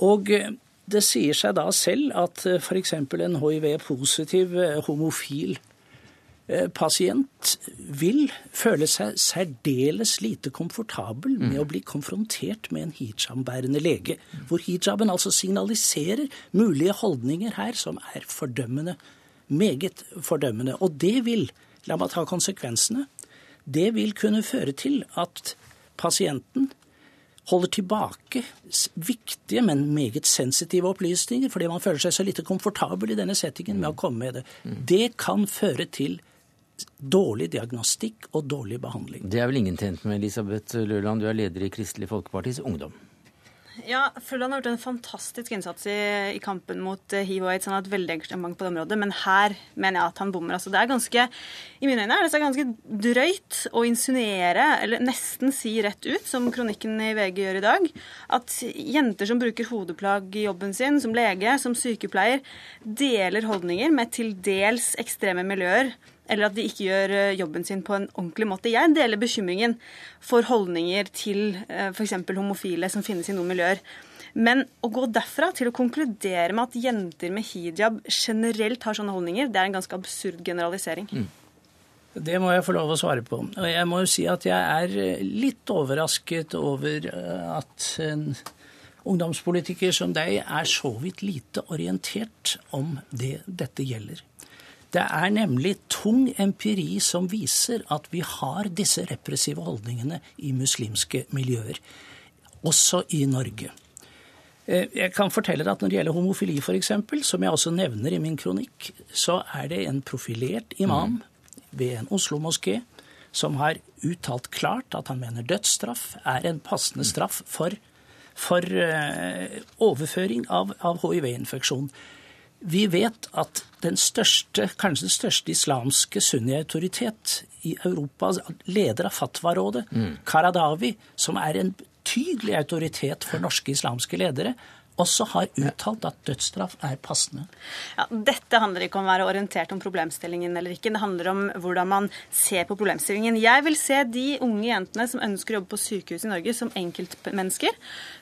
Og eh, det sier seg da selv at eh, f.eks. en hiv-positiv eh, homofil eh, pasient vil føle seg særdeles lite komfortabel med mm. å bli konfrontert med en hijab-bærende lege, hvor hijaben altså signaliserer mulige holdninger her som er fordømmende, meget fordømmende. Og det vil, la meg ta konsekvensene, det vil kunne føre til at pasienten holder tilbake viktige, men meget sensitive opplysninger fordi man føler seg så lite komfortabel i denne settingen med å komme med det. Det kan føre til dårlig diagnostikk og dårlig behandling. Det er vel ingen tjent med, Elisabeth Løland, du er leder i Kristelig Folkepartis Ungdom? Ja, Frøland har gjort en fantastisk innsats i, i kampen mot uh, hiv og aids. Han har et veldig engasjement på det området, men her mener jeg at han bommer. Altså, det er ganske, I mine øyne er det ganske drøyt å insinuere, eller nesten si rett ut, som kronikken i VG gjør i dag, at jenter som bruker hodeplagg i jobben sin, som lege, som sykepleier, deler holdninger med til dels ekstreme miljøer eller at de ikke gjør eh, jobben sin på en ordentlig måte. Jeg deler bekymringen for holdninger til eh, f.eks. homofile som finnes i noen miljøer. Men å gå derfra til å konkludere med at jenter med hijab generelt har sånne holdninger, det er en ganske absurd generalisering. Mm. Det må jeg få lov å svare på. Og jeg må jo si at jeg er eh, litt overrasket over at en ungdomspolitiker som deg er så vidt lite orientert om det dette gjelder. Det er nemlig tung empiri som viser at vi har disse repressive holdningene i muslimske miljøer, også i Norge. Eh, jeg kan fortelle deg at Når det gjelder homofili, f.eks., som jeg også nevner i min kronikk, så er det en profilert imam ved en Oslo-moské som har uttalt klart at han mener dødsstraff er en passende straff for, for uh, overføring av, av hiv-infeksjon. Vi vet at den største, kanskje den største islamske sunni-autoritet i Europa, altså leder av Fatwa-rådet, mm. Karadawi, som er en betydelig autoritet for norske islamske ledere, også har uttalt at dødsstraff er passende. Ja, dette handler ikke om å være orientert om problemstillingen eller ikke. Det handler om hvordan man ser på problemstillingen. Jeg vil se de unge jentene som ønsker å jobbe på sykehus i Norge, som enkeltmennesker.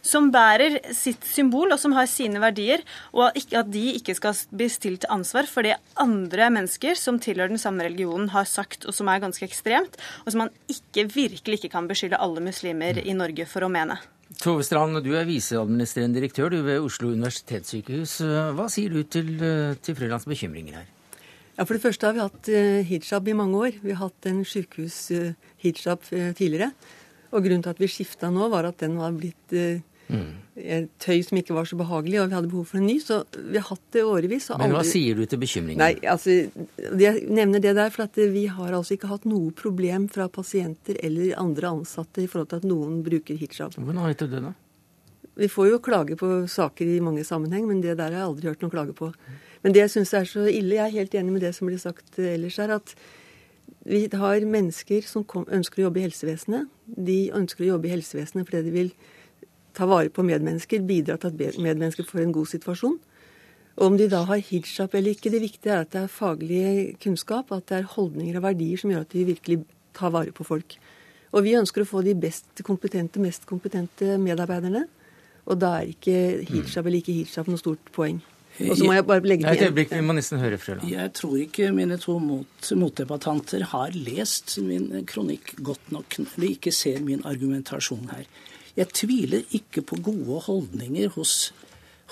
Som bærer sitt symbol, og som har sine verdier. Og at de ikke skal bli stilt til ansvar for det andre mennesker som tilhører den samme religionen, har sagt, og som er ganske ekstremt. Og som man ikke, virkelig ikke kan beskylde alle muslimer i Norge for å mene. Tove Strand, du er viseadministrerende direktør du ved Oslo universitetssykehus. Hva sier du til, til Frølands bekymringer her? Ja, For det første har vi hatt eh, hijab i mange år. Vi har hatt en sykehus-hijab eh, tidligere. Og grunnen til at vi skifta nå, var at den var blitt eh, Mm. Tøy som ikke var så behagelig, og vi hadde behov for en ny. Så vi har hatt det årevis. Men hva sier du til bekymringen? Nei, altså, Jeg nevner det der, for at vi har altså ikke hatt noe problem fra pasienter eller andre ansatte i forhold til at noen bruker hijab. Hvordan har du det, da? Vi får jo klage på saker i mange sammenheng, men det der har jeg aldri hørt noen klage på. Men det jeg syns er så ille, jeg er helt enig med det som blir sagt ellers her, at vi har mennesker som ønsker å jobbe i helsevesenet. De ønsker å jobbe i helsevesenet fordi de vil ta vare på medmennesker, bidra til at medmennesker får en god situasjon. Og om de da har hijab eller ikke, det viktige er at det er faglig kunnskap, at det er holdninger og verdier som gjør at de virkelig tar vare på folk. Og vi ønsker å få de best kompetente, mest kompetente medarbeiderne. Og da er ikke hijab eller ikke hijab noe stort poeng. Og så må jeg bare legge til igjen. øyeblikk, vi må nesten høre Frøland. Jeg tror ikke mine to mot, motdebattanter har lest min kronikk godt nok, eller ikke ser min argumentasjon her. Jeg tviler ikke på gode holdninger hos,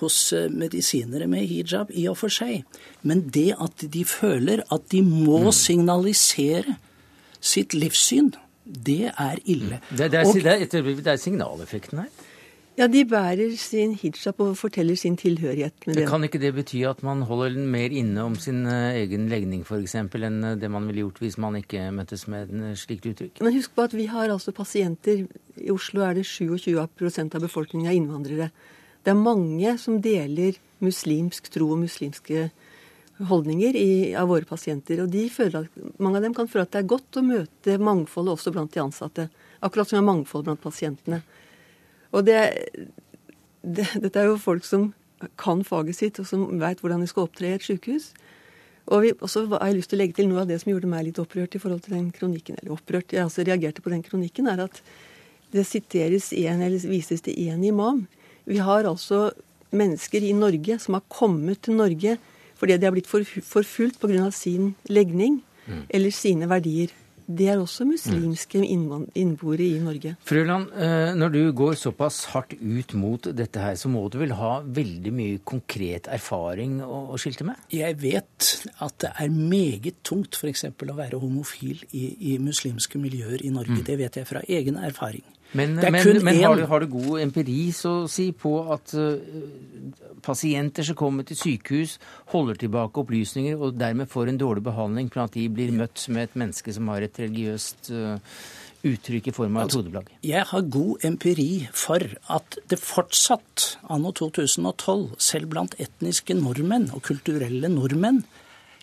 hos eh, medisinere med hijab i og for seg. Men det at de føler at de må mm. signalisere sitt livssyn, det er ille. Det, det, er, og, det, er, det er signaleffekten her? Ja, de bærer sin hijab og forteller sin tilhørighet med det. Kan ikke det bety at man holder den mer inne om sin eh, egen legning f.eks. enn eh, det man ville gjort hvis man ikke møttes med et eh, slikt uttrykk? Men husk på at vi har altså pasienter I Oslo er det 27% av befolkningen er innvandrere. Det er mange som deler muslimsk tro og muslimske holdninger i, av våre pasienter. Og de føler at, mange av dem kan føle at det er godt å møte mangfoldet også blant de ansatte. Akkurat som det er mangfold blant pasientene. Og det, det, dette er jo folk som kan faget sitt, og som veit hvordan de skal opptre i et sykehus. Og så har jeg lyst til å legge til noe av det som gjorde meg litt opprørt i forhold til den kronikken, eller opprørt, jeg altså reagerte på den kronikken, er at det siteres en, eller vises til én imam. Vi har altså mennesker i Norge som har kommet til Norge fordi de har blitt forfulgt pga. sin legning mm. eller sine verdier. Det er også muslimske innboere i Norge. Frøland, eh, når du går såpass hardt ut mot dette her, så må du vel ha veldig mye konkret erfaring å, skilte med? Jeg vet at det er meget tungt f.eks. å være homofil i, i, muslimske miljøer i Norge. Mm. Det vet jeg fra egen erfaring. Men, men, men har, du, har, du, god empiri så å si på at uh, pasienter som kommer til sykehus, holder tilbake opplysninger og dermed får en dårlig behandling for at de blir møtt med et menneske som har et religiøst uh, uttrykk i form av hodeplagg? Jeg har god empiri for at det fortsatt, anno 2012, selv blant etniske nordmenn og kulturelle nordmenn,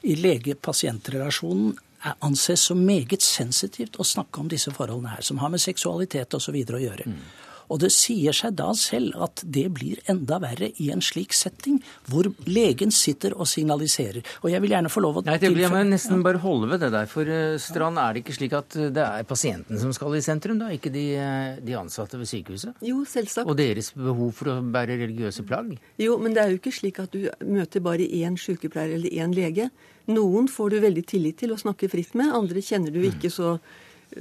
i lege-pasient-relasjonen anses som meget sensitivt å snakke om disse forholdene her, som har med seksualitet osv. å gjøre. Mm. Og det sier seg da selv at det blir enda verre i en slik setting, hvor legen sitter og signaliserer. Og jeg vil gjerne få lov å Nei, det blir jeg nesten ja. bare holde ved det der. For eh, Strand, er det ikke slik at det er pasienten som skal i sentrum, da? Ikke de, eh, de ansatte ved sykehuset? Jo, selvsagt. Og deres behov for å bære religiøse plagg? Jo, men det er jo ikke slik at du møter bare én sykepleier eller én lege. Noen får du veldig tillit til å snakke fritt med, andre kjenner du ikke så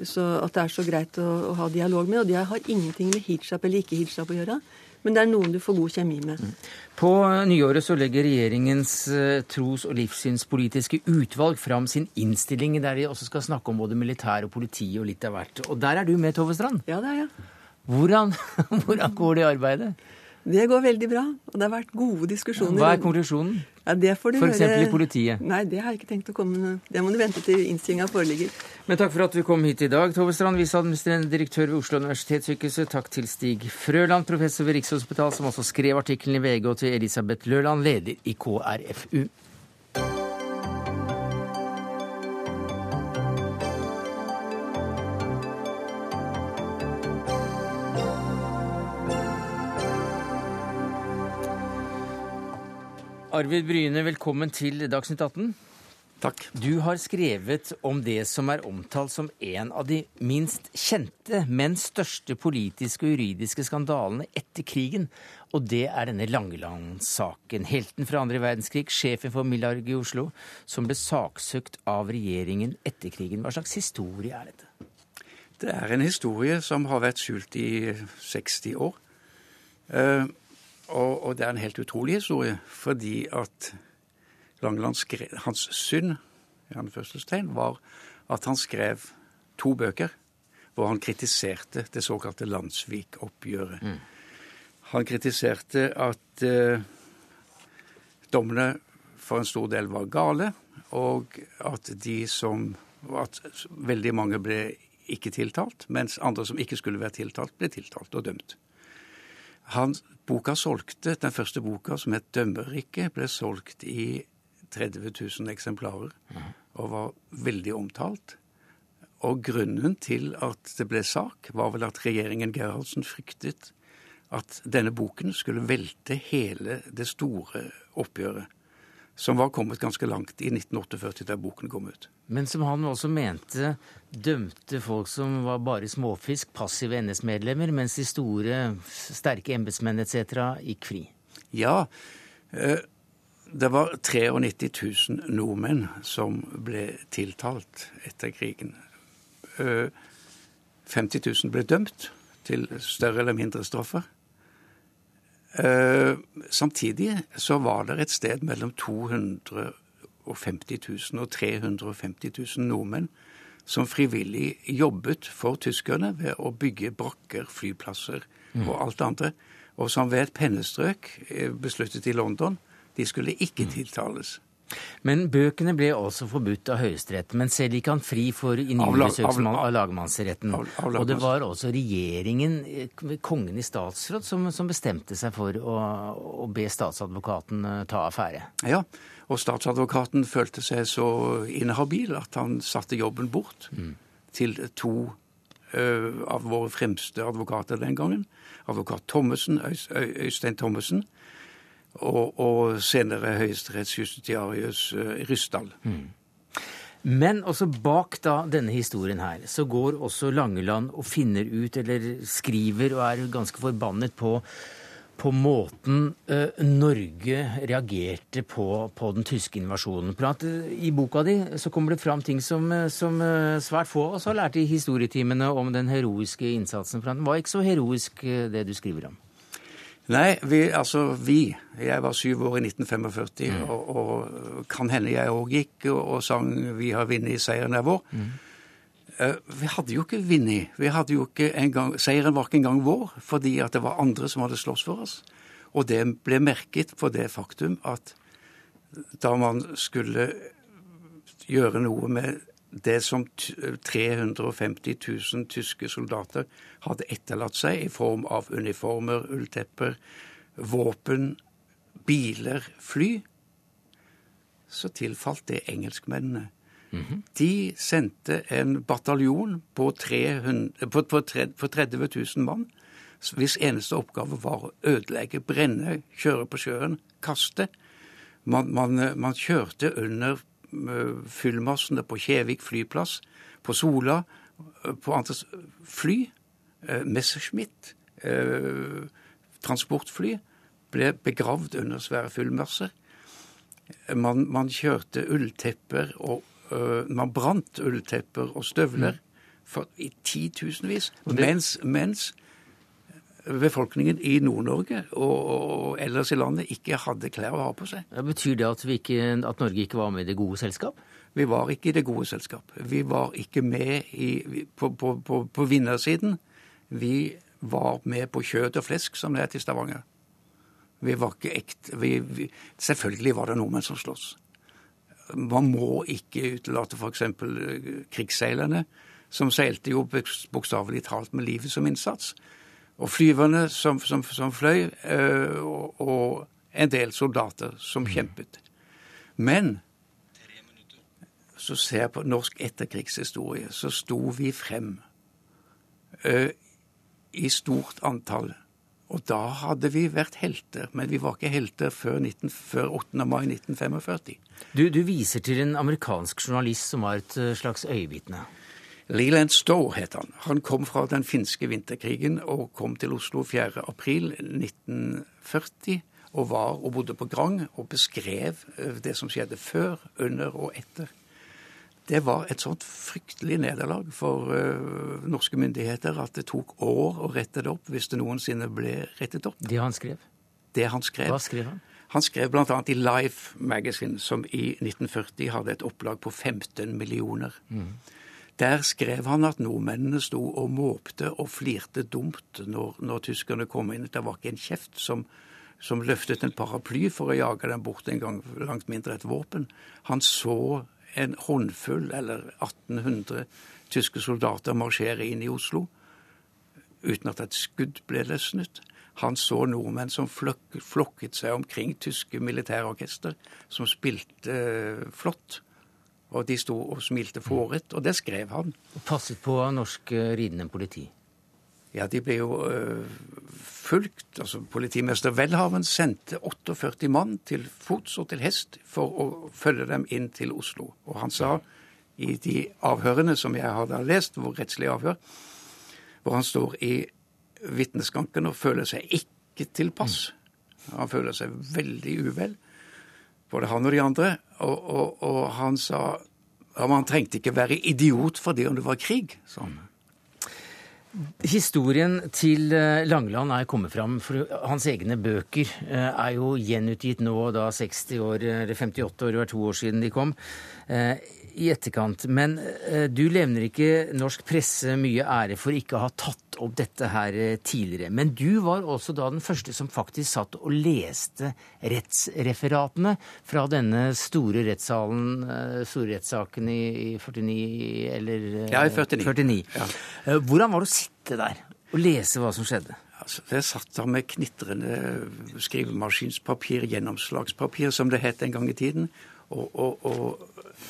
så at det er så greit å, å, ha dialog med. Og det har ingenting med hijab eller ikke hijab å gjøre. Men det er noen du får god kjemi med. Mm. På nyåret så legger regjeringens uh, tros- og livssynspolitiske utvalg fram sin innstilling, der de også skal snakke om både militær og politi og litt av hvert. Og der er du med, Tove Strand? Ja, det er jeg. Hvordan, hvordan går det arbeidet? Det går veldig bra, og det har vært gode diskusjoner. Hva er konklusjonen? Ja, det får du F.eks. i politiet? Nei, det har jeg ikke tenkt å komme med. Det må du vente til innstillinga foreligger. Men takk for at du kom hit i dag, Tove Strand, viseadministrerende direktør ved Oslo universitetssykehus. Takk til Stig Frøland, professor ved Rikshospitalet, som også skrev artikkelen i VG, og til Elisabeth Løland, leder i KrFU. Arvid Bryne, velkommen til Dagsnytt 18. Takk. Du har skrevet om det som er omtalt som en av de minst kjente, men største politiske og juridiske skandalene etter krigen. Og det er denne Langeland-saken. Helten fra andre verdenskrig, sjefen for Millarg i Oslo, som ble saksøkt av regjeringen etter krigen. Hva slags historie er dette? Det er en historie som har vært skjult i 60 år. Og, og, det er en helt utrolig historie, fordi at Langeland skrev, hans synd i anførselstegn, var at han skrev to bøker hvor han kritiserte det såkalte Landsvik-oppgjøret. Mm. Han kritiserte at eh, dommene for en stor del var gale, og at de som at veldig mange ble ikke tiltalt, mens andre som ikke skulle være tiltalt, ble tiltalt og dømt. Han, boka solgte, Den første boka, som het 'Dømmerriket', ble solgt i 30 000 eksemplarer og var veldig omtalt. Og grunnen til at det ble sak, var vel at regjeringen Gerhardsen fryktet at denne boken skulle velte hele det store oppgjøret som var kommet ganske langt i 1948, da boken kom ut. Men som han også mente dømte folk som var bare småfisk, passive NS-medlemmer, mens de store, sterke embetsmenn etc. gikk fri? Ja. Eh, det var 93 000 nordmenn som ble tiltalt etter krigen. 50 eh, 000 ble dømt til større eller mindre straffer. Eh, samtidig så var det et sted mellom 250 000 og 350 000 nordmenn som frivillig jobbet for tyskerne ved å bygge brakker, flyplasser mm. og alt andre. Og som ved et pennestrøk eh, besluttet i London de skulle ikke mm. tiltales. Men bøkene ble også forbudt av Høyesterett. Men selv gikk han fri for innvilgesøksmål av, av, lagmannsretten. Av, av, og det var også regjeringen, eh, kongen i statsråd, som, som bestemte seg for å, å, be statsadvokaten eh, ta affære. Ja, og statsadvokaten følte seg så inhabil at han satte jobben bort mm. til to uh, av våre fremste advokater den gangen. Advokat Thommessen, Øystein Thommessen og, og senere høyesterettsjustitiarius uh, Ryssdal. Mm. Men også bak da denne historien her, så går også Langeland og finner ut, eller skriver og er ganske forbannet på, på måten uh, Norge reagerte på, på, den tyske invasjonen. At, uh, I boka di så kommer det fram ting som, som svært få av oss har lært i historietimene om den heroiske innsatsen. For den var ikke så heroisk, det du skriver om. Nei, vi, altså vi. Jeg var syv år i 1945, mm. og, og, kan hende jeg òg gikk og, og, sang 'Vi har vunnet, seieren er vår'. Mm. Uh, vi hadde jo ikke vunnet. Vi hadde jo ikke engang, Seieren var ikke engang vår, fordi at det var andre som hadde slåss for oss. Og det ble merket på det faktum at da man skulle gjøre noe med det som 350 000 tyske soldater hadde etterlatt seg i form av uniformer, ulltepper, våpen, biler, fly, så tilfalt det engelskmennene. Mm -hmm. De sendte en bataljon på, 300, på, på, på 30 000 mann, hvis eneste oppgave var å ødelegge, brenne, kjøre på sjøen, kaste. Man, man, man kjørte under fyllmassene på Kjevik flyplass, på Sola, på andre fly. Eh, Messerschmitt, eh, transportfly, ble begravd under svære fyllmasser. Man, man, kjørte ulltepper og Man brant ulltepper og støvler for, i titusenvis. Mens, mens befolkningen i Nord-Norge og, ellers i landet ikke hadde klær å ha på seg. Ja, betyr det at, ikke, at, Norge ikke var med i det gode selskap? Vi var ikke i det gode selskap. Vi var ikke med i, på, på, på, på vinnersiden. Vi var med på kjøtt og flesk, som det heter i Stavanger. Vi var ikke ekte vi, vi, Selvfølgelig var det nordmenn som sloss. Man må ikke utelate f.eks. krigsseilerne, som seilte jo bokstavelig talt med livet som innsats og flyverne som, som, som fløy, eh, og, og, en del soldater som mm. kjempet. Men så ser jeg på norsk etterkrigshistorie, så sto vi frem uh, i stort antall. Og da hadde vi vært helter, men vi var ikke helter før, 19, før 8. mai 1945. Du, du viser til en amerikansk journalist som var et eh, slags øyevitne. Leland Stowe het han. Han kom fra den finske vinterkrigen og kom til Oslo 4.4.1940 og var og bodde på Grang og beskrev eh, det som skjedde før, under og etter. Det var et sånt fryktelig nederlag for uh, norske myndigheter at det tok år å rette det opp, hvis det noensinne ble rettet opp. Det han skrev? Det han skrev. Hva skrev han? Han skrev bl.a. i Life Magazine, som i 1940 hadde et opplag på 15 millioner. Mm. Der skrev han at nordmennene sto og måpte og flirte dumt når, når tyskerne kom inn. Det var ikke en kjeft som, som, løftet en paraply for å jage dem bort en gang, langt mindre et våpen. Han så en håndfull, eller 1800, tyske soldater marsjere inn i Oslo uten at et skudd ble løsnet. Han så nordmenn som flokket seg omkring tyske militærorkester, som spilte uh, flott. Og de sto og smilte fåret, og det skrev han. Og passet på norsk eh, ridende politi? Ja, de ble jo øh, fulgt. Altså, politimester Welhaven sendte 48 mann til fots og til hest for å følge dem inn til Oslo. Og han sa i de avhørene som jeg hadde lest, hvor rettslig avhør, hvor han står i vitneskanken og føler seg ikke tilpass. Han føler seg veldig uvel både han og de andre. Og, og, og han sa at man trengte ikke være idiot for det om det var krig. sånn. Historien til eh, Langeland er kommet fram, for hans egne bøker eh, er jo gjenutgitt nå, da 60 år, eller 58 år, det var to år siden de kom. I etterkant. Men eh, du levner ikke norsk presse mye ære for ikke å ha tatt opp dette her eh, tidligere. Men du var også da den første som faktisk satt og leste rettsreferatene fra denne store rettssalen, eh, store rettssaken i, i 49, eller Ja, i 49. 49. Ja. Hvordan var det å sitte der og lese hva som skjedde? Altså, jeg satt der med knitrende skrivemaskinspapir, gjennomslagspapir, som det het en gang i tiden. Og, og, og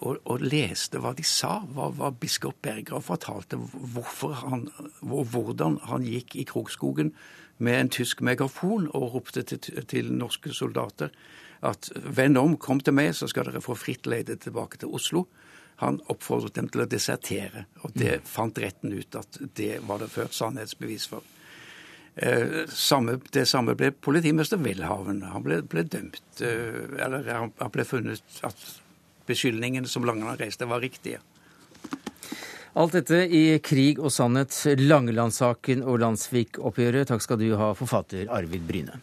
og, og, leste hva de sa, hva, hva biskop Berger fortalte, hvorfor han, hvor, hvordan han gikk i Krokskogen med en tysk megafon og ropte til, til, norske soldater at vend om, kom til meg, så skal dere få fritt leide tilbake til Oslo. Han oppfordret dem til å desertere, og det mm. fant retten ut at det var det ført sannhetsbevis for. Eh, samme, det samme ble politimester Welhaven. Han ble, ble dømt, eh, eller han, han ble funnet at beskyldningene som Langeland reiste, var riktige. Alt dette i Krig og sannhet, Langeland-saken og Landsvik-oppgjøret. Takk skal du ha, forfatter Arvid Bryne.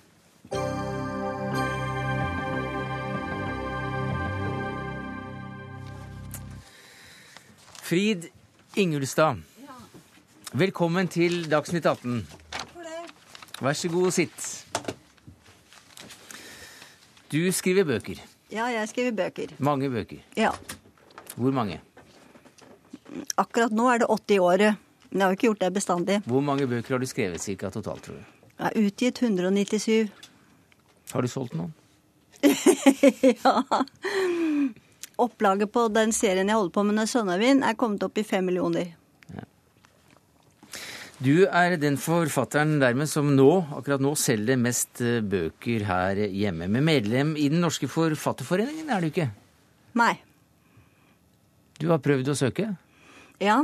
Frid Ingulstad, velkommen til Dagsnytt 18. Vær så god, sitt. Du skriver bøker. Ja, jeg skriver bøker. Mange bøker? Ja. Hvor mange? Akkurat nå er det 80 i året. Men jeg har jo ikke gjort det bestandig. Hvor mange bøker har du skrevet cirka totalt, tror du? Jeg har utgitt 197. Har du solgt noen? ja. Opplaget på den serien jeg holder på med, 'Sønnavind', er kommet opp i fem millioner. Du er den forfatteren dermed som nå, akkurat nå selger mest eh, bøker her hjemme. Med medlem i Den norske forfatterforeningen, er du ikke? Nei. Du har prøvd å søke? Ja.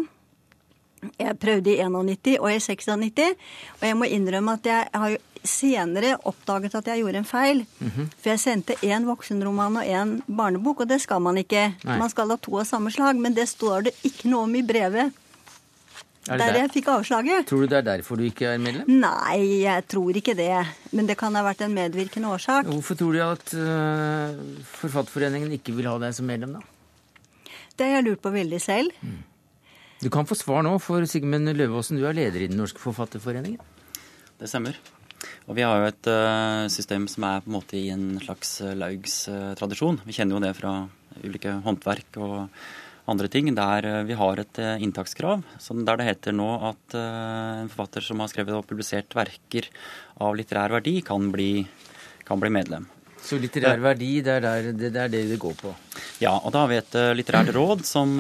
Jeg prøvde i 91 og i 96, og jeg må innrømme at jeg har senere oppdaget at jeg gjorde en feil. Mm -hmm. For jeg sendte én voksenroman og én barnebok, og det skal man ikke. Nei. Man skal ha to av samme slag, men det står det ikke noe om i brevet. Er det Der der- jeg fikk avslaget. Tror du det er derfor du ikke er medlem? Nei, jeg tror ikke det. Men det kan ha vært en medvirkende årsak. Hvorfor tror du at uh, Forfatterforeningen ikke vil ha deg som medlem, da? Det har jeg lurt på veldig selv. Du kan få svar nå, for Sigmund Løvaasen, du er leder i Den norske forfatterforeningen. Det stemmer. Og vi har jo et uh, system som er på en måte i en slags uh, Laugs-tradisjon. vi kjenner jo det fra ulike håndverk og andre ting, der eh, vi har et eh, inntakskrav. Der det heter nå at eh, en forfatter som har skrevet og publisert verker av litterær verdi, kan bli, kan bli medlem. Så litterær verdi, det er, der, det, det er det det går på? Ja, og da har vi et litterært råd som,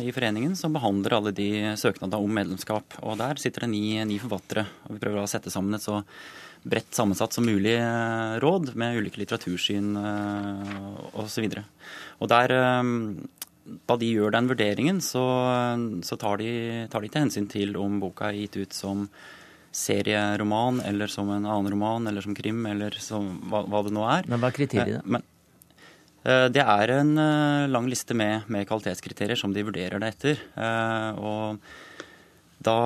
i foreningen som behandler alle de søknadene om medlemskap. Og der sitter det ni, ni forfattere. Og vi prøver å sette sammen et så bredt sammensatt som mulig råd med ulike litteratursyn osv. Og, og der, da de gjør den vurderingen, så, så tar, de, tar de til hensyn til om boka er gitt ut som serieroman eller som en annen roman eller som krim eller som hva, hva det nå er. Men hva er kriteriet? Eh, Men, eh, det er en eh, lang liste med, med kvalitetskriterier som de vurderer det etter. Og da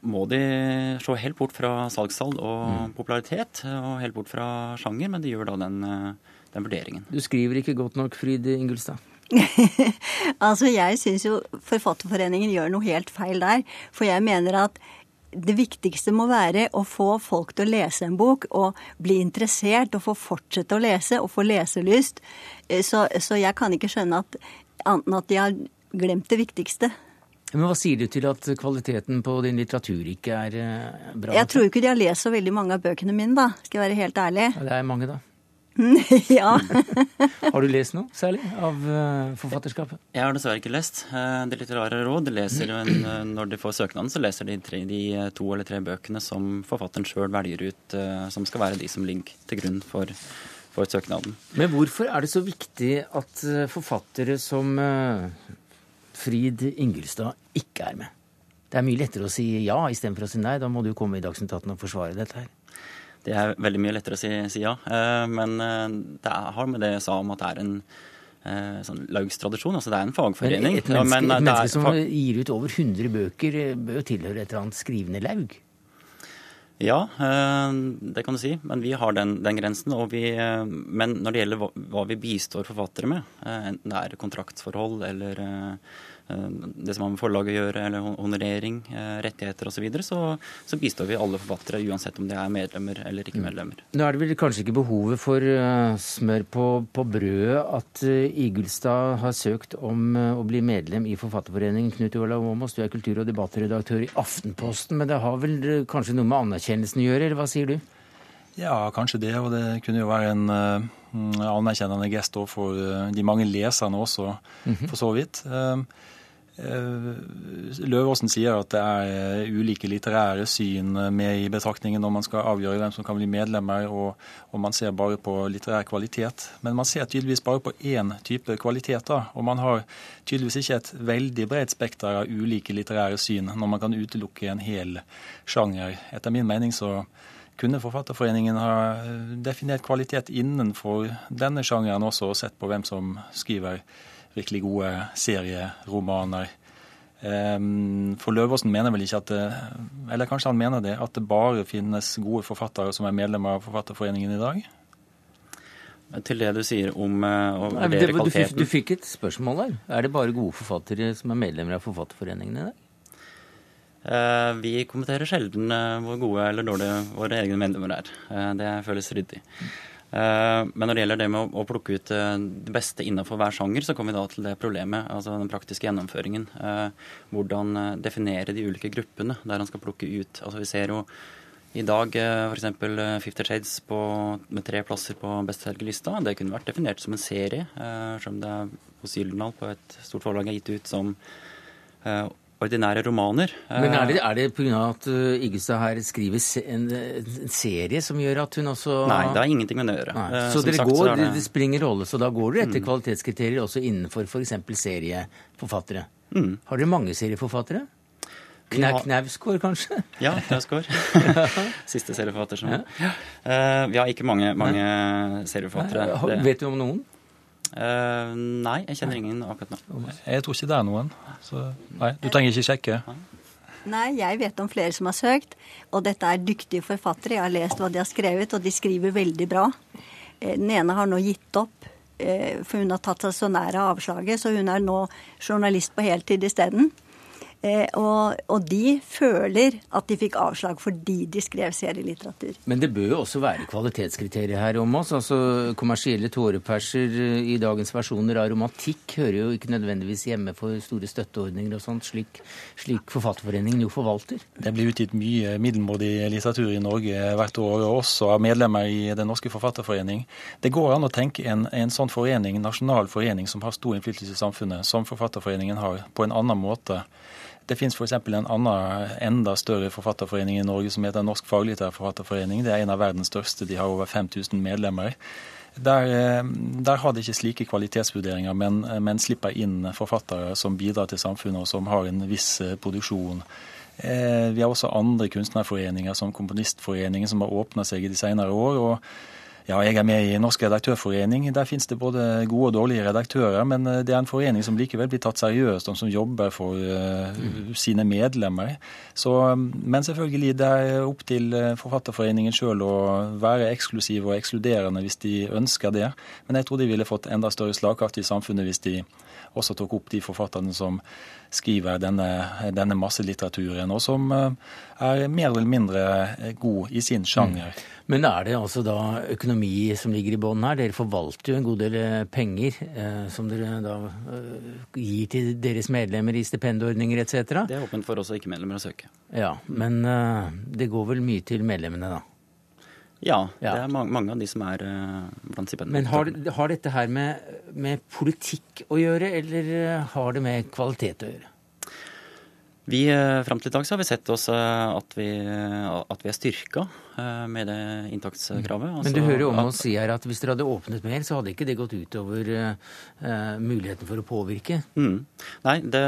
må de se helt bort fra salgstall og popularitet, eh, og helt bort fra sjanger, men de gjør da den, den vurderingen. Du skriver ikke godt nok, Fryd Ingulstad. Altså, jeg syns jo Forfatterforeningen gjør noe helt feil der. For jeg mener at det viktigste må være å få folk til å lese en bok og bli interessert og få fortsette å lese og få leselyst. Eh, Så, så jeg kan ikke skjønne at annet enn at de har glemt det viktigste. Men hva sier du til at kvaliteten på din litteratur ikke er eh, bra? Jeg tror ikke de har lest så veldig mange av bøkene mine, da. Skal jeg være helt ærlig. Ja, Det er mange, da. ja. Har du lest noe særlig av eh, forfatterskapet? Jeg har dessverre ikke lest eh, Det litterære råd. Leser, en, eh, når de får søknaden, så leser de tre, de to eller tre bøkene som forfatteren sjøl velger ut, som skal være de som ligger til grunn for, for søknaden. Men hvorfor er det så viktig at forfattere som Frid Ingelstad ikke er med? Det er mye lettere å si ja istedenfor å si nei. Da må du komme i Dagsnytt 18 og forsvare dette her. Det er veldig mye lettere å si, si ja, eh, men eh, det er- har med det jeg sa om at det er en eh, sånn Laugs-tradisjon. Altså det er en Men fagforening. et menneske, men, et menneske som gir ut over 100 bøker, bør jo tilhøre et eller annet skrivende laug. Ja, det kan du si. Men vi har den, den grensen. Vi, men når det gjelder hva, hva vi bistår forfattere med, enten det er kontraktsforhold eller det som har med forlaget å gjøre, eller honorering, eh, rettigheter osv., så, videre, så så bistår vi alle forfattere, uansett om de er medlemmer eller ikke medlemmer. Nå er det vel kanskje ikke behovet for eh, smør på, på brødet at Igelstad Igulstad har søkt om eh, å bli medlem i Forfatterforeningen. Knut Olav Åmås, du er kultur- og debattredaktør i Aftenposten, men det har vel eh, kanskje noe med anerkjennelsen å gjøre, eller hva sier du? Ja, kanskje det. Og det kunne jo være en uh, anerkjennende gest for eh, de mange leserne også, Mhm. for så vidt. Eh, eh, Løvaasen sier at det er eh, ulike litterære syn eh, med i betraktningen når man skal avgjøre hvem som kan bli medlemmer, og, og man ser bare på litterær kvalitet. Men man ser tydeligvis bare på én type kvaliteter, og man har tydeligvis ikke et veldig bredt spekter av ulike litterære syn når man kan utelukke en hel sjanger. Etter min mening så kunne Forfatterforeningen ha definert kvalitet innenfor denne sjangeren også, og sett på hvem som skriver virkelig gode serieromaner. Ehm, For Løvåsen mener vel ikke at det, eller kanskje han mener det, at det bare finnes gode forfattere som er medlemmer av Forfatterforeningen i dag? Til det du sier om eh, å vurdere kvaliteten du fikk et spørsmål der. Er det bare gode forfattere som er medlemmer av Forfatterforeningen i dag? Eh, Vi kommenterer sjelden eh, hvor gode eller dårlige våre egne medlemmer er. Eh, Det føles ryddig. Men når det gjelder det med å plukke ut det beste innenfor hver sjanger, så kommer vi da til det problemet, altså den praktiske gjennomføringen. Hvordan definere de ulike gruppene der han skal plukke ut. Altså Vi ser jo i dag f.eks. Fifty Shades på, med tre plasser på bestselgerlista. Det kunne vært definert som en serie, selv om det er hos Gyldendal på et stort forlag er gitt ut som ordinære romaner. Men er det, er det pga. at uh, Iggestad her skriver en, en, serie som gjør at hun også Nei, det har ingenting med det å gjøre. Nei. Så dere sagt, går, så det... det springer rolle, så da går dere etter mm. kvalitetskriterier også innenfor f.eks. serieforfattere. Mm. Har dere mange serieforfattere? Kna Knausgård, kanskje? Ja, Knausgård. Siste serieforfatter som ja. Uh, Vi har ikke mange, mange serieforfattere. Vet du om noen? Uh, nei, jeg kjenner ingen akkurat nå. Jeg tror ikke det er noen. Så nei, du trenger ikke sjekke. Nei, jeg vet om flere som har søkt, og dette er dyktige forfattere. Jeg har lest hva de har skrevet, og de skriver veldig bra. Eh, den ene har nå gitt opp, eh, for hun har tatt seg så nær av avslaget, så hun er nå journalist på heltid isteden. Eh, og, og, de føler at de fikk avslag fordi de skrev serielitteratur. Men det bør jo også være kvalitetskriterier her om oss. altså Kommersielle tåreperser eh, i dagens versjoner av romantikk hører jo ikke nødvendigvis hjemme for store støtteordninger og sånt, slik, slik Forfatterforeningen jo forvalter. Det blir utgitt mye middelmådig litteratur i Norge hvert år, og også av medlemmer i Den norske forfatterforening. Det går an å tenke en, en sånn forening, nasjonal forening som har stor innflytelse i samfunnet, som Forfatterforeningen har, på en annen måte. Det finnes f.eks. en annen, enda større forfatterforening i Norge som heter Norsk faglitterær forfatterforening. Det er en av verdens største. De har over 5000 medlemmer. Der, eh, der, har de ikke slike kvalitetsvurderinger, men, men, slipper inn forfattere som bidrar til samfunnet, og som har en viss eh, produksjon. Eh, vi har også andre kunstnerforeninger, som Komponistforeningen, som har åpna seg i de senere år. og ja, jeg er med i Norsk redaktørforening. Der finnes det både gode og dårlige redaktører, men eh, det er en forening som likevel blir tatt seriøst, og som jobber for uh, sine medlemmer. Så, men selvfølgelig, det er opp til eh, Forfatterforeningen sjøl å være eksklusiv og ekskluderende hvis de ønsker det. Men jeg tror de ville fått enda større slagkraft i samfunnet hvis de også tok opp de forfatterne som skriver denne, denne masselitteraturen, og som er mer eller mindre god i sin sjanger. Mm. Men er det altså da økonomi som ligger i bånn her? Dere forvalter jo en god del eh, penger eh, som dere da eh, gir til deres medlemmer i stipendordninger etc. Det er åpent for også ikke-medlemmer å søke. Ja, Men eh, det går vel mye til medlemmene, da? Ja, det er mange, mange av de som er eh, blant stipendene. Men har, har, dette her med, med politikk å gjøre, eller eh, har det med kvalitet å gjøre? Vi, Fram til i dag så har vi sett oss at vi, at vi er styrka Eh, med det inntakskravet. Altså, Men du hører jo om oss si her at hvis dere hadde åpnet mer, så hadde ikke det gått utover uh, muligheten for å påvirke? Mm. Nei, det,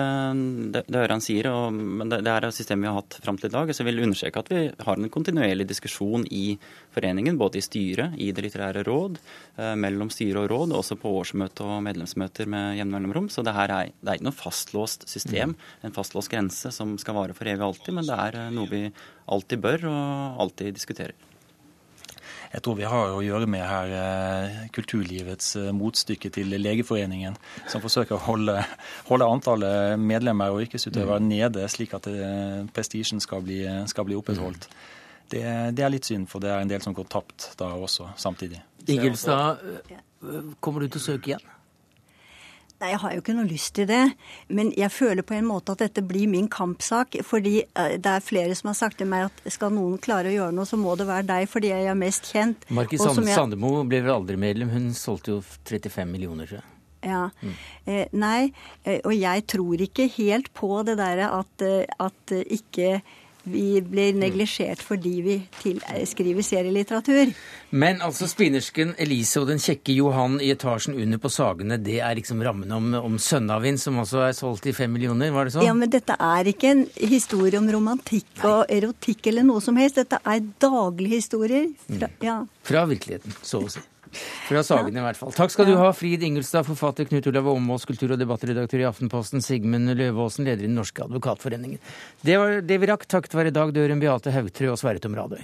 det, det, hører han sier, og, men det, det er et system vi har hatt fram til i dag. Så jeg vil understreke at vi har en kontinuerlig diskusjon i foreningen, både i styret, i Det litterære råd, uh, mellom styre og råd, også på årsmøte og medlemsmøter med jevne mellomrom. Så det her er, det er ikke noe fastlåst system, mm. en fastlåst grense som skal vare for evig og alltid, men det er noe vi alltid bør og alltid diskuterer. Jeg tror vi har å gjøre med her eh, kulturlivets eh, motstykke til Legeforeningen, som forsøker å holde, holde antallet medlemmer og yrkesutøvere mm. nede, slik at eh, prestisjen skal bli, skal bli opprettholdt. Mm. Det, det, er litt synd, for det er en del som går tapt da også, samtidig. Igelstad, kommer du til å søke igjen? Nei, jeg har jo ikke noe lyst til det. Men jeg føler på en måte at dette blir min kampsak. Fordi eh, det er flere som har sagt til meg at skal noen klare å gjøre noe, så må det være deg fordi jeg er mest kjent. Markus jeg... Sandemo ble vel aldri medlem. Hun solgte jo 35 millioner, tror jeg. Ja. Mm. Eh, nei, eh, og jeg tror ikke helt på det derre at, at ikke vi blir neglisjert fordi vi til, skriver serielitteratur. Men altså spinnersken Elise og den kjekke Johan i etasjen under på Sagene, det er liksom rammen om, om Sønnavind, som også er solgt i fem millioner, var det sånn? Ja, men dette er ikke en historie om romantikk og erotikk eller noe som helst. Dette er daglige historier. Fra, mm. ja. fra virkeligheten, så å si. Fra Sagen i hvert fall. Takk skal du ha, Frid Ingelstad, forfatter, Knut Olav Åmås, kultur- og debattredaktør i Aftenposten, Sigmund Løvaasen, leder i Den norske advokatforeningen. Det var det vi rakk takket være Dag Døren, Beate Haugtrø og Sverre Tom Radøy.